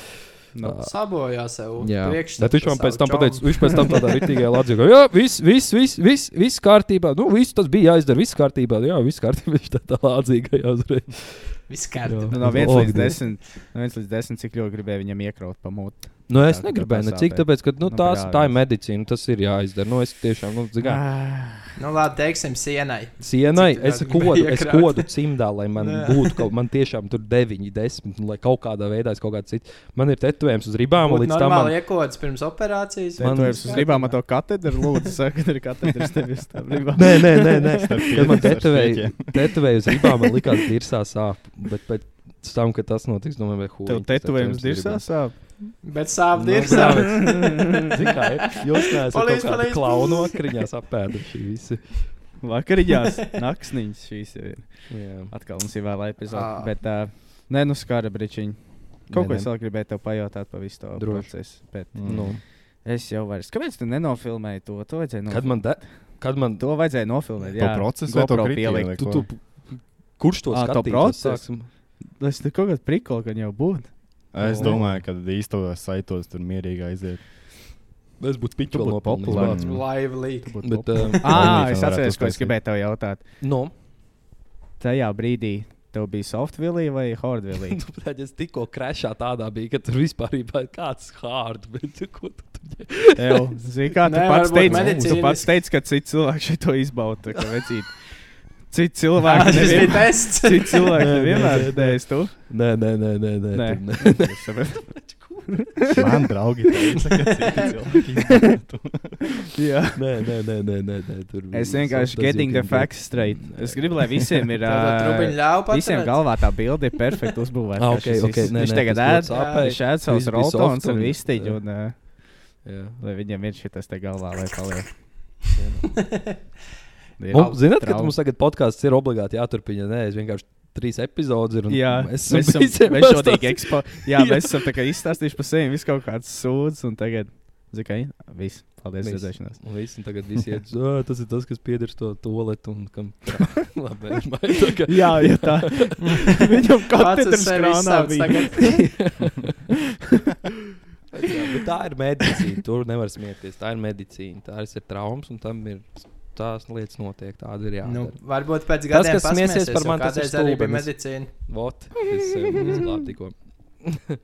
Nu, Ā, Sabojā sev. Jā, bet viņš man pēc tam savu pateica, viņš pēc tam tādā rītīgajā lādzī, ka, jā, viss, viss, viss, viss, viss kārtībā. Nu, viss tas bija jāizdara, viss kārtībā. Jā, viss kārtībā. Viņš tā tā lādzīgajā uzreiz. Viss kārtībā. nu, no 1 Oh, līdz Dievs. 10, no 1 līdz 10, cik ļoti gribēju viņam iekraut pa muti. Nu, es Tā, negribēju tā necik, sāpēja. tāpēc, ka nu, Nu, tās, tā ir medicīna, tas ir jāizdara. Nu, es tiešām, nu, zinu, Nu, labi, teiksim, sienai. Sienai Cik es kodu, es kodu cimdā, lai man Nē. būtu kaut man tiešām tur 9, 10, un lai kaut kādā veidā es kaut kādu citu. Man ir tetovējums uz ribām, un līdz tam normāli man, iekodas pirms operācijas. Man- Man liekas, uz ribām ar to katedru, lūdzu, saka, ka ir katedras tev uz tām ribām. Nē, nē, nē, nē. Kad man tetovēja, uz ribām, man likās, ka dirsā sāp. Bet pēc tam, kad tas notiks, domāju, vai Tev tetovējums dirsā sāp. Bet sāp Nu, dirsā. Ir? Jūs neesat kaut palīdz. klaunu vakariņās apēduši visi. Vakariņās, naktsniņas šīs jau ir. Jā. Atkal mums ir vēl epizode. Ā. Bet, uh, nē, nu skara bričiņi. Kaut ko es vēl gribēju tev pajautāt par visu to procesu. Bet Mm. Nu, es jau vairs. Kāpēc tu nenofilmēji to? To kad man, de, kad man To vajadzēja nofilmēt. To Jā, procesu vai to GoPro kritienu pielikt. vai tu, ko? tu, kurš to procesu? Tas ir kaut kāds prikol, ka jau būtu. Es domāju, ka īstos saitos tur mierīgi aiziet. Es būtu nopelnījis. populārs. bāc. Live leak. Bet, Ah, OnlyFans es atceros, ko es gribēju tev jautāt. no, Tajā brīdī, Tev bija software vai hardware? Nu, bļaļ, es tikko krešā tādā bija, ka tur vispār bija kāds hard. Bet, ko tu tur Tev, zini, kā tu pats teici, tu pats teici, ka citi cilvēki šito izbauda. Citi cilvēki Tas bija nevien- tests. citi cilvēki Nē, nevienmēr nē, nē. Nē, nē, nē, nē. nē, Nē. tur nē. Es. Man draugi teica, ka citi cilvēki. Jā. Nē, nē, nē, nē, nē, nē, tur Es bija vienkārši sometimes getting the facts straight. Es gribu, lai visiem ir. Visiem galvā tā bilde ir perfekti uzbūvēta. Ah, kā ok, šis ok, viss- nē, Viņš nē, tagad ēd, viņš ēd savus roltons un vistiņu. Lai viņiem ir šis te galvā, lai paliek. Ir Mums, zināt, ka mums tagad podkāsts ir obligāti jāturpina. Nē, es vienkārši trīs epizodus ir. un Jā, mēs esam šodien ekspo. Jā, Jā. mēs esam tā kā izstāstījuši par sevi visu kaut kādas sūdzes, un tagad, kā, viss. Paldies, Viss. redzēšanās. Un viss, un tagad viss iet, "Ā, tas ir tas, kas pieder to toaletu un kam. Labi, domāju, tā kā- Jā, ja tā. Viņam Pats katrs uz sevi krānā izsauc bija. Jā, tā ir medicīna. Tur nevar smieties. Tā ir medicīna. Tā ir traumas, un tam ir tās lietas notiek. Tāda ir Nu, jādara. varbūt pēc Tas, gadiem kas smiesies par mani, tas ir arī bija medicīna. Vot, es sev izglābu tikko.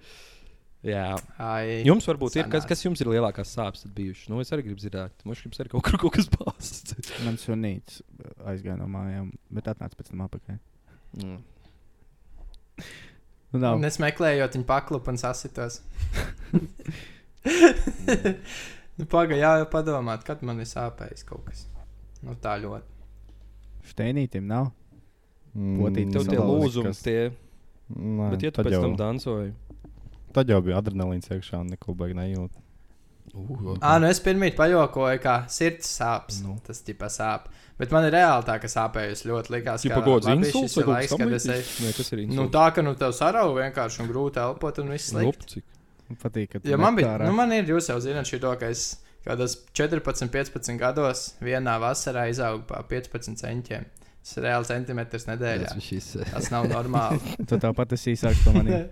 Jā. Ai, Jums varbūt ir kas, sanās. kas jums ir lielākās sāpes tad bijušas. Nu, es arī gribu zināt, mums jums ir kaut kur kaut kas bāzts. Man sunīts aizgāja no mājām, bet atnāca pēc tam apakaļ. Mm. Nu, nav. Un es meklēju, viņa paklupu un sasitos. nu, Pagaidām, jā, jau padomāt, kad man ir sāpējis kaut kas. Nu, tā ļoti. Steinītim nav. Mm, Potītis Tev tie lūzumi, kas- tie. Nē, Bet, ja tu tad pēc jau- tam dancoji, Tad jau bija adrenalīns iekšā un neko baigi nejūt. uh, Ah, nu es pirmie pajokoju, kā sirds sāpes. Nu. Tas tipa sāp. Bet man ir reāli tā, ka sāpējas ļoti. Likās, ka gods labi, insults šis vai ir kaut kas laiks, kad es eju. tamlīdzīgs? Nē, kas ir Nu, insults? tā, ka nu tev sarauj vienkārši un grūti elpot un viss slikti. cik? Man patīk, ka tu Jo man bija, nekārā. nu man ir, jūs jau zināt, šī ka es kādos 14, 15 gados vienā vasarā izaugu pa 15 centimetriem. Tas ir reāli centimetrs nedēļā. Tas šis. Tas nav normāli. Tu tāpat esi īsāks par mani.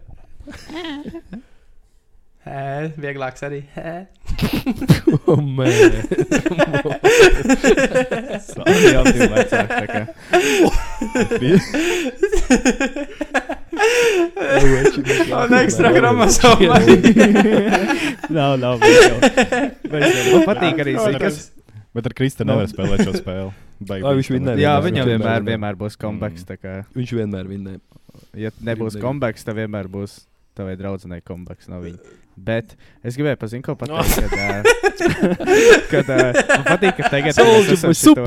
Hē, vieglāks arī. Hē. Oh, mē. Jā, divi vecāki. tā kā. Un ekstra chromosoma. Nav, nav. Man patīk arī, kas. Bet ar Kristēnu nevar spēlēt šo spēli. Baigi Ai, viņš vinnēja. Jā, vienmēr, viņam vienmēr, vienmēr. vienmēr būs comebacks. tā kā, Viņš vienmēr vinnēja. Ja nebūs comebacks, tad vienmēr būs tavai draudzenei comebacks no viņa. Bet es gribēju paziņot, ko pateikt. Kad, ā, kad ā, man patīk, ka tagad kad mēs esam šito-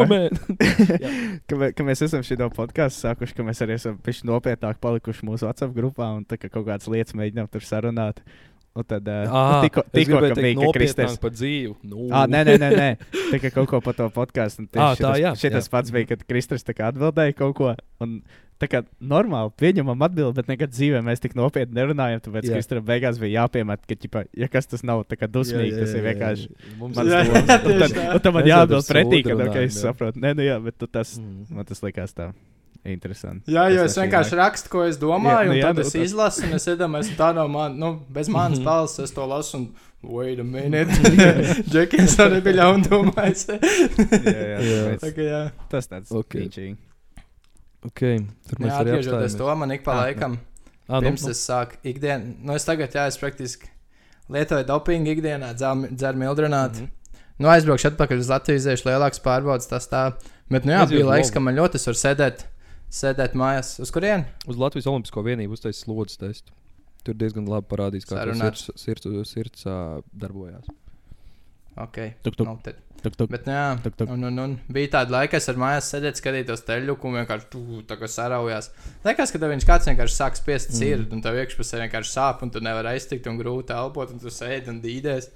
ka, ka mēs esam šo podkāstu sākuši, ka mēs arī esam nopietnāk palikuši mūsu WhatsApp grupā un tā, ka kaut kādas lietas mēģinām tur sarunāt. Un tad uh, Ah, tikko, es tikko gribēju ka bija Kristers. par dzīvi. Nu. Ah, nē, nē, nē, nē. Tā kā kaut ko par to podkāstu. Tā, jā. pats bija, kad Kristers tā atbildēja kaut ko. Un tā kā normāli pieņemam atbildi, bet nekad dzīvē mēs tik nopietni nerunājam. Tāpēc Jā. Kristeram beigās bija jāpiemet, ka, ķipa, ja kas tas nav tā kā dusmīgi, tas ir vienkārši. Mums Mans Jā, domas. jā, Un tad, man jāatbild pretī, ka sūdu okay, es runājam, jā. saprotu. Nē, nu jā, bet tas, Mm. man tas likās tā interesanti. Jā, jo Tas es šī vienkārši rakstu, ko es domāju, Jā, nu un jā, tad nu es tad- izlasu, un es iedomājos, tā nav man, nu, bez manas Mhm. balss, es to lasu, un wait a minute. Džekins to nebija ļaundomājis. Jā, jā, Jā. jā. Tas tāds Ok. pīčīgi. Okay, tur mēs Jā, arī atgriežoties apstājāmies. to, man ik pa Ah, laikam, Ah, nu, pirms es sāku ikdienu, nu, es tagad, jā, es praktiski lietoju dopingu ikdienā, dzeru dzer mildrinātu. Mhm. Nu, aizbraukšu atpakaļ uz Latviju, iziešu lielāks pārbaudas, tas tā. Bet, nu, jā, Aiziet bija laiks, ka man ļoti tur sēdēt, sēdēt mājās. Uz kurien? Uz Latvijas Olimpisko vienību uztaisīja slodzes testu. Tur diezgan labi parādīs, kā tas sirds, sirds, sirds ā, darbojās. Ok. Tuk, tuk, Nu, tad. tuk, tuk. Bet, nu, jā, Tuk, tuk. un, un, un bija tāda laika, kas ar mājās sēdēt, skatītos teļuku un vienkārši tu, tā kā saraujās. Liekas, ka tev viņš kāds vienkārši sāk spiest Mm. sirdi, un tev iekšpusē vienkārši sāp, un tu nevari aiztikt un grūti elpot, un tu sēdi un dīdies.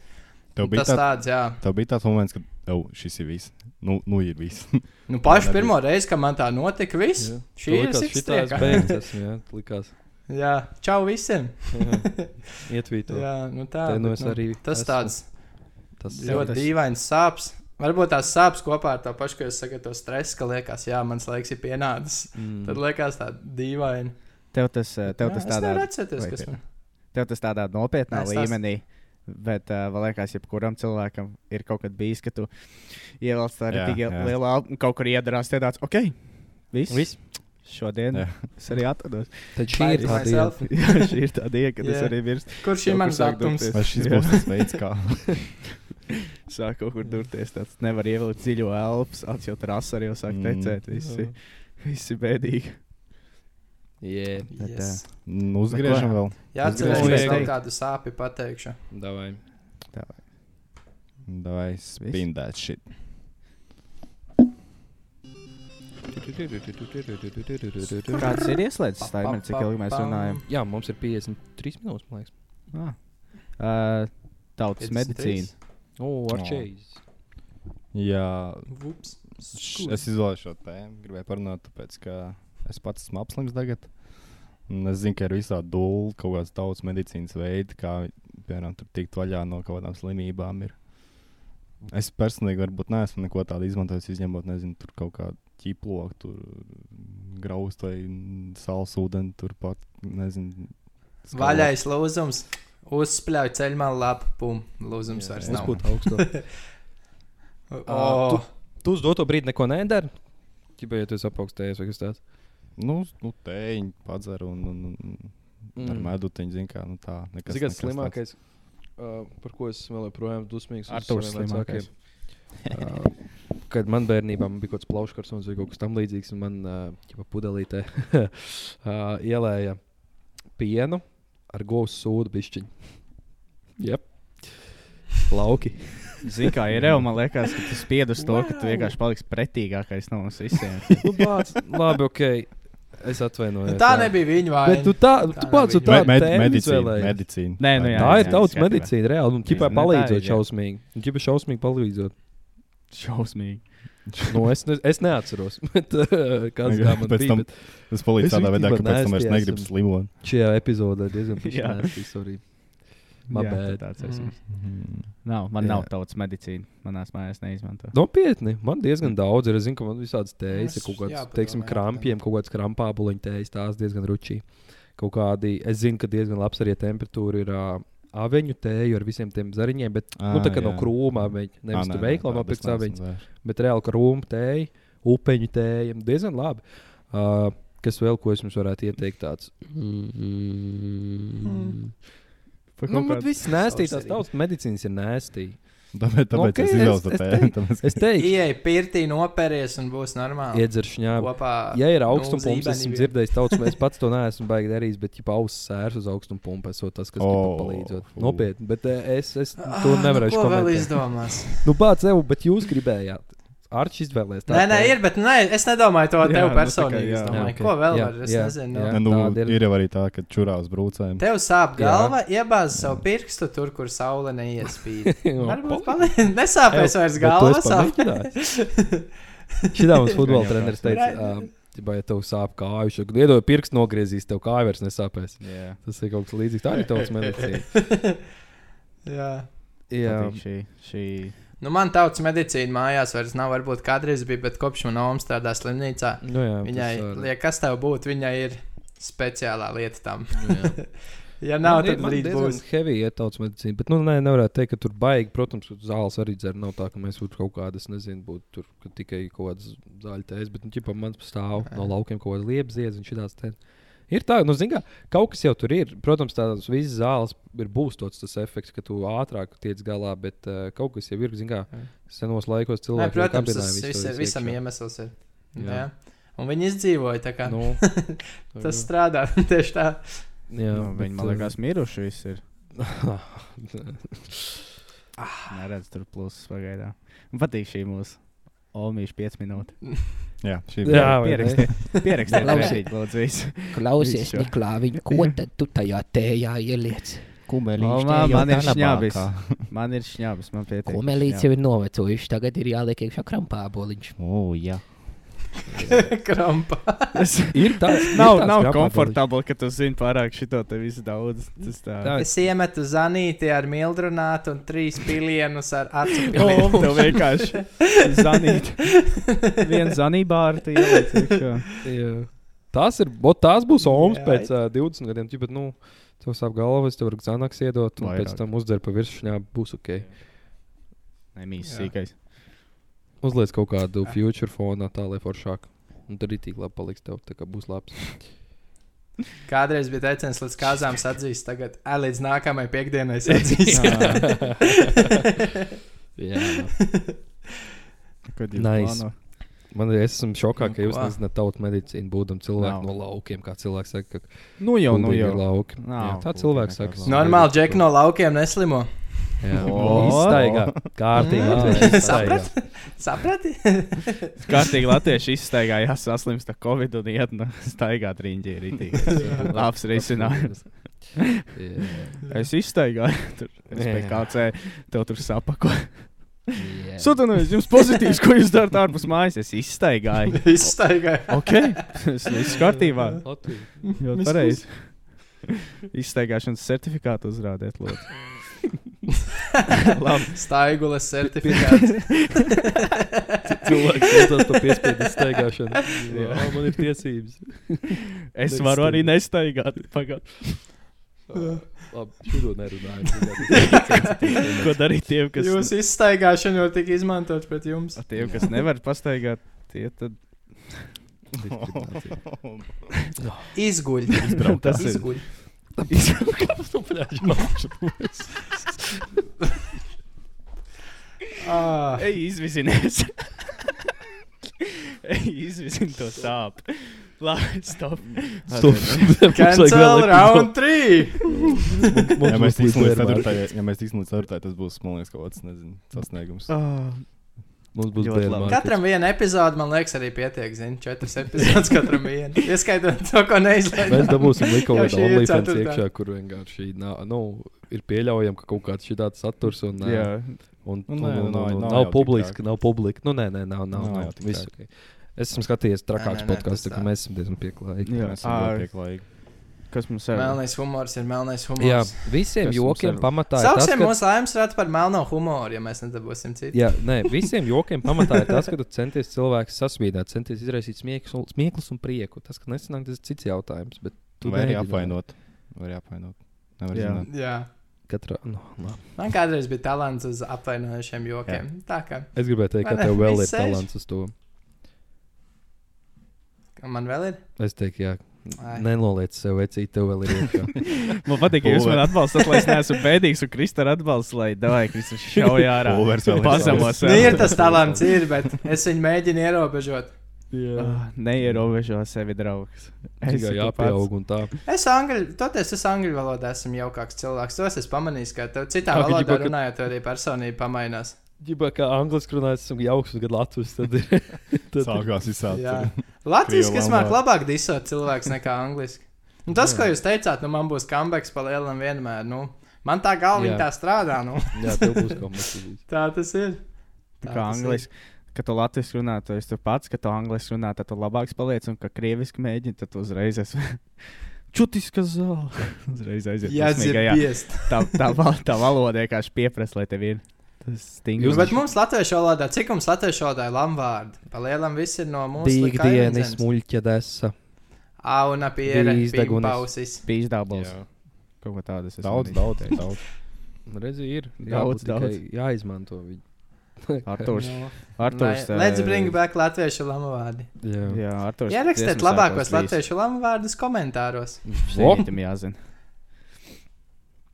Tev bija, Tas tā, tāds, jā. tev bija tāds moments, kad oh, šis ir viss. Nu, nu ir viss. Nu, pašu pirmo reizi, kad man tā notika, viss. Jā. Šī ir Likās, es beigts esmu, jā, likās. Jā, čau visiem. Ietvīto. Jā, nu tā. Nu bet, es arī Tas esmu. tāds Tas ļoti tas- dīvains sāpes. Varbūt tās sāpes kopā ar to pašu, ko jūs sakat, to stresu, ka liekas, jā, mans laiks ir pienācis. Mm. Tad liekas tā dīvaini. Tev tas, eh, tev tas Jā, es tādā, vai kas man. tev tas tādā nopietnā Nē, līmenī. Bet uh, man liekas, jebkuram cilvēkam ir kaut kad bijis, ka tu ievelc tādu lielu albu un kaut kur iedarās, tie tāds, ok, viss. Viss. Šodien Jā. es arī atrados. Tad šī ir tā diena. Jā, šī ir tā diena, kad es Jā. arī virs Kurš ir mans datums? Vai šis būs tas veids, kā sāku kaut kur durties. Tāds nevar ievilkt dziļo elpas, acis jau trasa arī jau sāk Mm. tecēt. Visi, visi bēdīgi. Yeah. Bet, Yes. nu, uzgriežam vēl? Jā, atcerieties, ka es kaut kādu sāpju pateikšu. Davai. Vai spin that shit. Kāds ir ieslēdzis timer, cik ilgi mēs runājam? Jā, mums ir 53 minūtes, man liekas. Ah. Uh, tautas 53. medicīna. O, ar čeiz. Jā, Ups. es izvēlējos šo tēmu. Gribēju parunāt, tāpēc, ka es pats esmu apslims tagad. Un es zinu, ka ir visādi dūli, kaut kādas tautas medicīnas veidi, kā piemēram tur tikt vaļā no kaut kādām slimībām. Ir. Es personīgi varbūt neesmu neko tādu izmantojis, izņemot, nezinu, tur kaut kādu ķiploku, tur graustu vai sāls ūdeni, turpat, nezinu. skalu. Vaļais lūzums. Uzspļauj ceļā lapu, pum. Lūzums Jā, vairs nav. Uzpūt augstu. O, Tu uz doto brīdi neko nedari. Ķipa, ja tu esi apaugstējies vai kas tāds. Nu, nu tēņi padzer un, un, un mm. ar medutiņu, zin kā, nu tā. Nekas, Zini, kas slimākais, uh, par ko es vēl joprojām dusmīgs Artūrs saviem slimākais. Uh, kad man bērnībā man bija kaut kāds plauškartons vai kaut kas tamlīdzīgs, un man uh, pudelītē uh, ielēja pienu ar govs sūdu bišķiņu. Jep. Lauki. Zini, kā ir jau, man liekas, ka tu spied uz to, ka tu vienkārši paliksi pretīgākais no mums visiem. nu, labi, ok. Es atvainojos. Tā jā. nebija viņa vaina. Bet tu tā, tu Tā pats, tu nebija. tā Me, med, medicīna, medicīna. Nē, nu jā, Tā ir jā, tautas skatībā. medicīna, reāli. Un ķipā palīdzot ir, šausmīgi. Un ķipā šausmīgi palīdzot. Šausmīgi. Nu, es, ne, es neatceros, bet, uh, kāds kā man Pēc bija. tam- Bet Tas palīdz Es tādā veidā, ka pēc tam nasty negribu slimot. šajā epizodē diezgan. My Jā. Tāds esmu. Mm. Nav, man Jā. nav tautas medicīna. Manās mājās neizmanto. Nopietni, man diezgan daudz ir. Es zinu, ka man visādas tējas, ir Es- kaut kāds, jāpadomā, teiksim, krampiem, kaut kāds krampābuliņu tējas, tās diezgan ručī. Kaut kādi, es zinu, ka diezgan labs arī temperatūra ir uh, aveņu tēju ar visiem tiem zariņiem, bet, ah, nu, tā kā Ā, no jā. krūmā, aveņu, nevis tur veiklā nopirkt vairs. bet reāli krūmu tēju, upeņu tēju, diezgan labi. Uh, kas vēl, ko es jums varētu ieteikt tāds? Mm. Par Nu, man viss nēstī, tās Savstarpīgi. tautas medicīnas ir nēstī. Tāpēc, tāpēc Ok, es izvēlos to tēmu. Es teiktu, Ieej, pirtī nopēries un būs normāli. iedzer šņābu. Kopā. Ja ir nu, augstumpumps, es esmu dzirdējis, tauts, es pats to neesmu baigi darījis, bet ja auss sērs uz augstumpumpu, esot tas, kas oh, palīdzot. Nopietni, bet eh, es, es Ah, to nu, nevarēšu ko vēl komentēt. izdomās? Nu, pats evo, bet jūs gribējāt. Arčs izvēlēs. Nē, nē, ir, bet nē, es nedomāju to Jā, tev nu, kā personīgi. jā. Es domāju, Jā, ok. ko vēl Jā, var. Es jā, nezinu. jā. nu. Nu, tāda ir. ir jau arī tā, ka čurā uz brūcēm. Tev sāp Jā. galva, iebāz savu pirkstu tur, kur saule neiespīd. Nu, Varbūt palīdz. Nesāpēs vairs galva. sāp. Šitā mums futbola treneris teica, ā, ja ja tev sāp kājas, tad iedod pirkstu nogriezīs, tev kāja vairs nesāpēs. Jā, Tas ir kaut kas līdzīgs. Tā arī tautas medicīna. Jā. Jā, šī, šī Nu, man tautas medicīna mājās vairs nav. Varbūt kādreiz bija, bet kopš man oma strādā slimnīcā. nu, jā Viņai, liek, kas tev būtu, viņai ir speciālā lieta tam. Nu, ja nav, Man tad man diezgan būs. Heavy ir tautas medicīna, bet, nu, nē, nevarētu teikt, ka tur baigi, protams, zāles arī dzer. Nav tā, ka mēs būtu kaut kādas, nezinu, būtu tur ka tikai kaut kādas zāļu tējas, bet, nu, ķipā man stāv no laukiem kaut kāda liepziedz un šitās te. Ir tā, nu, zini, kā kaut kas jau tur ir. Protams, tādas visas zāles ir būstots tas efekts, ka tu ātrāk tiec galā, bet uh, kaut kas jau ir, zini, kā senos laikos Nē, cilvēki. jau protams, tas visu to vis, visu visam iekšā. iemesls ir. Jā. Jā. Un viņi izdzīvoja. tā kā Nu, Tas strādā tieši tā. jā, nu, viņi, man bet, liekas, miruši visi ir. uh, Neredz tur plusus pagaidām. Man patīk šī mūsu Olmīša 5 minūtes. Jā, šī? Pierakstiet, pierakstiet, Klausies. pierakstiet, lūdzu. Klausies, Visu. Niklāviņ, ko tad tu tajā tējā ieliec? O, man, man ir šņabis. Man ir šņabis, man pietiek. Komelīts jau ir novecojuši, tagad ir jāliek iekšā krampāboliņš. O, jā. Krampā. ir tāds, Nav, ir tāds nav komfortabli, ka tu zini pārāk šito te visu daudz. Tas tā. Tā. Es iemetu zanīti ar mildrunātu un trīs pilienus ar acu O, pilienu. tev vienkārši zanīt. Viens zanībā ar tu ieliec iekšā. Jā. Tas ir, bot, tās būs Omas Jā. pēc uh, 20 gadiem. Ķipat, nu, tev sāp galva, es tev varu zanaks iedot, un Vairāk. pēc tam uzdzer pa virsmu, būs ok. Jā. sīkais. Uzliec kaut kādu future fonā, tā lai foršāk. Un tur ir tik labi paliks tev, tā kā būs labs. Kādreiz bija teiciens, līdz kāzām atzīst, tagad ā, līdz nākamajai piekdienai atzīst. Jā. Kad jūs Nice. plāno? Man ir, es esmu šokā, Nu, ka jūs nezināt tautu medicīnu, būdam cilvēki Nav. no laukiem, kā cilvēks saka, ka Nu jau, nu kuldīgi jau. ir lauki. Nav Jā, tā kuldīgi cilvēks saka. lauki. Normāli, džeki no laukiem neslimo. Izstaigā. Kārtīgi. Mm. latvieši izstaigā. Saprati? Kārtīgi latvieši izstaigājās, saslimst ar covid un iet no staigāt riņķī. Rītīgi. Labs risinājums. Es izstaigāju, tur es Jā. PKC tev tur sapako. Jā. Sūtunājums, jums pozitīvs, ko jūs darāt ārpus mājas. Es izstaigāju. Izstaigāja. Ok, tas viss kārtībā. Latvija. Jā, pareizi. Izstaigāšanas certifikātu uzrādīt, lūdzu. Labi. Staigulas certifikāts. Cilvēks jūtas par piespiedu izstaigāšanu. Jā, man ir tiesības. Es varu arī nestaigāt. Pagad. Labi, šodien nerunājam. Ko darīt tiem, kas, Jūsu izstaigāšana jau tika izmantot pret jums. tiem, kas nevar pastaigāt? Tie tad Izguļ. Tas ir- Izguļ. Ah, Ej, izvizinies. Ej, izvizini to sāpes. Labi, stop. Cancel round 3. Ja mēs tiksim līdz ceturtajai, ja mēs tiksim līdz ceturtajai, tas būs, man liekas, kaut kāds, nezinu, sasniegums. Oh, Mums būs Ļoti labi. Katram viena epizode, man liekas, arī pietiek. Zini, četras epizodes katram viena. Ieskaitot to, ko neizlaidām. Mēs dabūsim likuma šī ir OnlyFans iekšā, kur vienkārši nav, nu, ir pieļaujams, ka kaut kāds šāds saturs un, jā. un, Nu, un, nē, un, un, nav- un nav publiski, nav publiski. Nu, nē, nē, nav, nav, Nav nav. Es esmu skatījies trakāks kā tā. mēs esam diezgan pieklājīgi. Jā. Mēs esam pieklājīgi. Kas mums ir? Melnais humors ir melnais Jā, humors. visiem Kas jokiem ir? pamatā ir tas, Sauksim ka... mūsu laimes ratu par melno humoru, ja mēs nedabūsim citu. Jā, nē, visiem jokiem pamatā ir tas, ka tu centies cilvēku sasmīdēt, centies izraisīt smieklus un, smieklus un prieku. Tas, ka nesanāk, tas ir cits jautājums. Bet tu mēģini. apvainot? Vai arī apvainot? Nevar Jā. zināt. Jā. Katrā, nu, labi. Man kādreiz bija talants uz apvainojušiem jokiem. Tā kā Es gribēju teikt, ka tev vēl ir sēž. talants uz to. man vēl ir. Es teiktu, jā. Nenoliec sev vecīt, tev vēl ir iekšā. Man patīk, ka jūs man atbalstat, lai es neesmu bēdīgs, un Kristā atbalsta, lai davai, Kristus šauja ārā. Pazemos. Nu, ir tas talants, ir, bet es viņu mēģinu ierobežot. Ah, Neierobežo sevi, draugs. Tikai Esi tu jāpieaug un tā. Es angļu, toties es angļu valodā esmu jaukāks cilvēks. Tos es pamanīju, ka tev citā valodā runājot, tev arī personība pamainās. Ģibā, kā angliski runājot, esmu jauks, kad latvijas tad ir. tad, Sākās visādi. Jā. Latvijas, kas valodā. labāk disot cilvēks nekā angliski. Un tas, ko jūs teicāt, nu man būs comebacks pa lielam vienmēr. Nu, man tā galva Jā. tā strādā. Nu. jā, tev būs kombinācija. tā tas ir. Tā Kā angliski. Kad tu latviešu runā, tu esi pats, kad tu angliski runā, tad tu labāks paliec, un kad krieviski mēģini, tad uzreiz esi. Čutiskas zāle. Uzreiz aiziet. Jā, zirbiest. tā, tā, val- tā valoda vienkārši pieprasa, lai tev ir. Tas stingrs. Bet mums latviešu valodā, cik mums latviešu valodā ir lamvārdi? Pa lielam viss ir no mūsu Dīgdienis, muļķa desa. Auna pausis. Pīzdābals. Jā. Kaut ko tādu es esmu Daudz, daudz, daudz. Redzi, ir. Daudz, daudz. Jāizmanto viņu. Artūrs. Nu, Artūrs. lai- Let's bring back latviešu lamvārdi. Jā. Jā, Artūrs. Ierakstiet labākos latviešu lamvārdus komentāros. Viņam jāzina.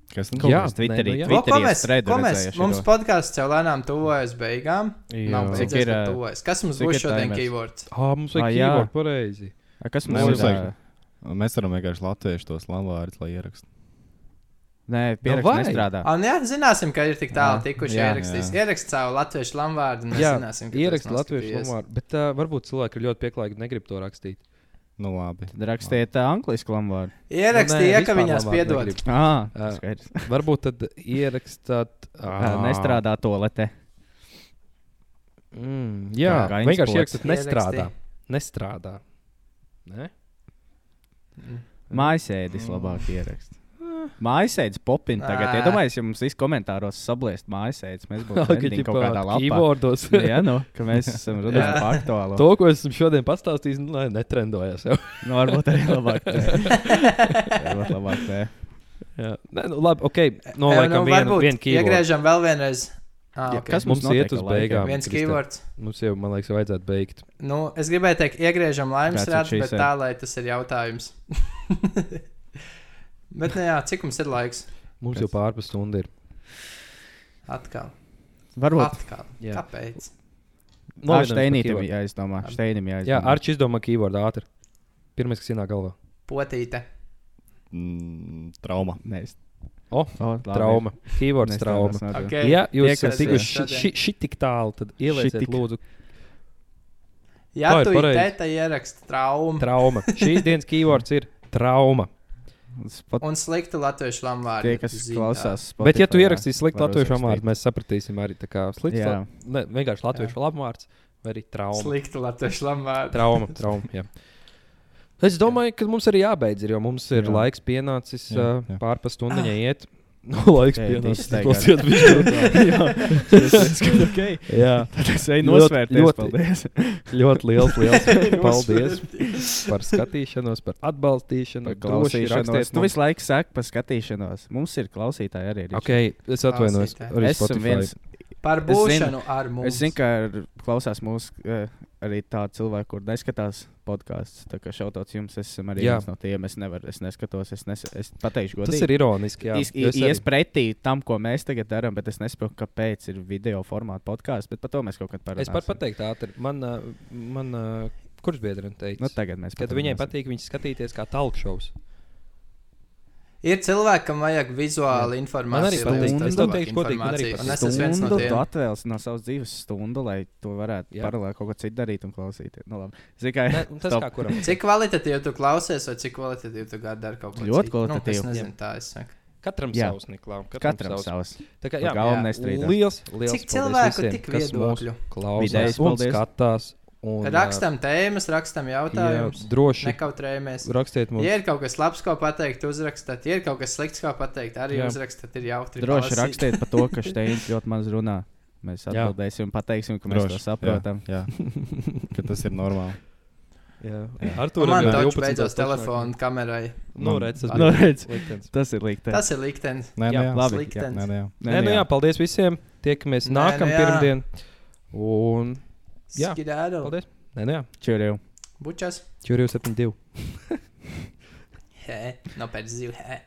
Kas tad? Jā, kas Twitterī, nē, nu jā. Twitterī mēs, mēs, mums podkāsts jau lēnām tuvojas beigām. Nav Cik beidzies, ir, tuvojas. Kas mums būs šodien keywords? Ah, mums Ah, vajag jā. keyboard pareizi. A, Kas mums vajag- Mēs varam vienkārši latviešu tos lamvārdus, lai ierakstu. Nē, vai? pieraksts nestrādā. Un, jā, zināsim, ka ir tik tālu Jā, tikuši jā. ierakstīs. Jā. Ierakst savu latviešu lamvārdu, Jā, zināsim, ka Ierakst tas latviešu valodā, bet uh, varbūt cilvēki ir ļoti pieklājīgi un negrib to rakstīt. Nu, labi. Tad rakstiet uh, angļuiski lamvārdu. Ierakstīja, Nu, ka viņās piedod. Ah, Jā. skaidrs. Varbūt tad ierakstāt. Ā, Nestrādā toalete. Mm, jā, Kā vienkārši gaņas ierakstāt, nestrādā. Nestrādā. Ne? Mājasēdis labāk ierakst. Mājasēdis popina tagad. Iedomājieties, ja mums viss komentāros sabliest mājasēdis, mēs būtu Ka, trending kaut kādā lapā. keyboardos. Jā, nu, ka mēs esam runājuši par aktuālo. To, ko esmu šodien pastāstījis, nu, lai netrendojas jau. Nu, varbūt arī labāk. varbūt labāk. tē. Jā, Nē, nu, labi, ok. Noliekam nu, vienu, vienu keyboard. Iegriežam vēl vienreiz Ah, okay. kas Mums Mums iet uz beigām. Viens keywords. Mums jau, man liekas, vajadzētu beigt. Nu, es gribēju teikt, iegriežam laimes rādu, bet tā, lai tas ir jautājums. Bet, nu jā, cik mums ir laiks? Mums Kas? jau pārpas stunda ir. Atkal. Varbūt. Atkal. Jā. Kāpēc? Ar Novienojums par Steinītam jāizdomā. Steinim Jā, jāizdomā. Arčs izdomā keyword ātri. Pirmais, kas ienāk galvā. Potīte. Mm, trauma. Nē, es- O, O, labi. Trauma. Keywords Mēs trauma. Okay. Ja jūs esat tikuši jā. ši- ši tik tālu, tad ielieciet, Šitik. lūdzu, Ja tu itēta ieraksti traumu trauma. Šīs dienas keywords ir trauma. Spot- un sliktu latviešu lamvārdu. Tie, kas klausās, Bet, ja tu Spotify, ierakstīsi sliktu latviešu vārdu, mēs sapratīsim arī tā kā slikts. Jā. la- Ne, vienkārši latviešu labvārds vai arī trauma. Sliktu latviešu lamvārdu. Trauma, trauma. Jā. Es domāju, ka mums arī jābeidz, ir, jo mums ir Jā. laiks pienācis Jā, jā. pārpas stundiņai iet. Nu, laiks pienācis. Klausiet, viņš Jā, es ka ok. Jā, Tad es eju nosvērties. ļoti- Paldies. ļoti liels, liels paldies par skatīšanos, par atbalstīšanu. Par klausīšanos. Tu mums. visu laiku saki par skatīšanos. Mums ir klausītāji arī. Ričard. Ok, es atvainojos. Arī Es esmu Spotify. viens. Par Es zinu- būšanu ar mums. Es zinu, ka klausās mūsu arī tādi cilvēki, kur neskatās podkāstus. Tā kā šautots jums, es esmu arī Jā. viens no tiem. Es nevaru, es neskatos, es, nes, es pateikšu, Tas godīgi. ir ironiski. Jā, es Ies pretī tam, ko mēs tagad darām, bet es nesaprotu, kāpēc ir video formāta podkāsts. Bet par to mēs kaut kad parunāsim. Es pat pateiktu, ātri. Man, man ā, kurš biedriem teica? Nu, tagad mēs Kad viņai patīk viņas skatīties kā talk shows. Ir cilvēki, kam vajag vizuālu informāciju. Man arī patīk. Es tev labāku teikšu godīgi, man arī informāciju. patīk. Es esmu viens no Stundu tu tiem. atvēlēsi no savas dzīves stundu, lai tu varētu Jā. paralēli kaut ko citu darīt un klausīties. Nu, labi. Kā Ne, tas Stop. kā kuram. Cik kvalitatīvi tu klausies, vai cik kvalitatīvi tu gadi dari kaut ko Ļoti citu? kvalitatīvi. Nu, es nezinu, tā es saku. Katram Jā. savs, Niklā. katram savs. Tā kā jā, galvu jā. nestrīdās. liels, liels Cik cilvēku, tik kas viedokļu. klausās un paldies. skatās. Un, Rakstam tēmas, rakstam jautājumus. jā, droši Nekautrējamies. rakstiet mums. Ja ir kaut kas labs, ko pateikt, uzrakstiet. Ja ir kaut kas slikts, ko pateikt, arī Jā. uzrakstiet. Ir jautri. Droši palasīt. rakstiet par to, ka Steins ļoti maz runā. Mēs Jā. atbildēsim un pateiksim, ka mēs Droši, to saprotam. Jā, jā. ka tas ir normāli. Jā. Un Artūram man jau taču 12 beidzot taču telefonu kamerai. Nu, redz, tas Nu, redz. Tas ir liktenis. Tas ir liktenis. Nē, Jā, nē, jā. labi. Liktenis. Nē, nē, jā. Nē, nu jā, paldies visiem. Tiekamies Nē, nākamā nu jā. Pirmdien. Un Jā. Skidēru. paldies. Nē, nē, jā. Čuriju. Bučas. Čuriju 72. Hē, no pēc zivu. Hē.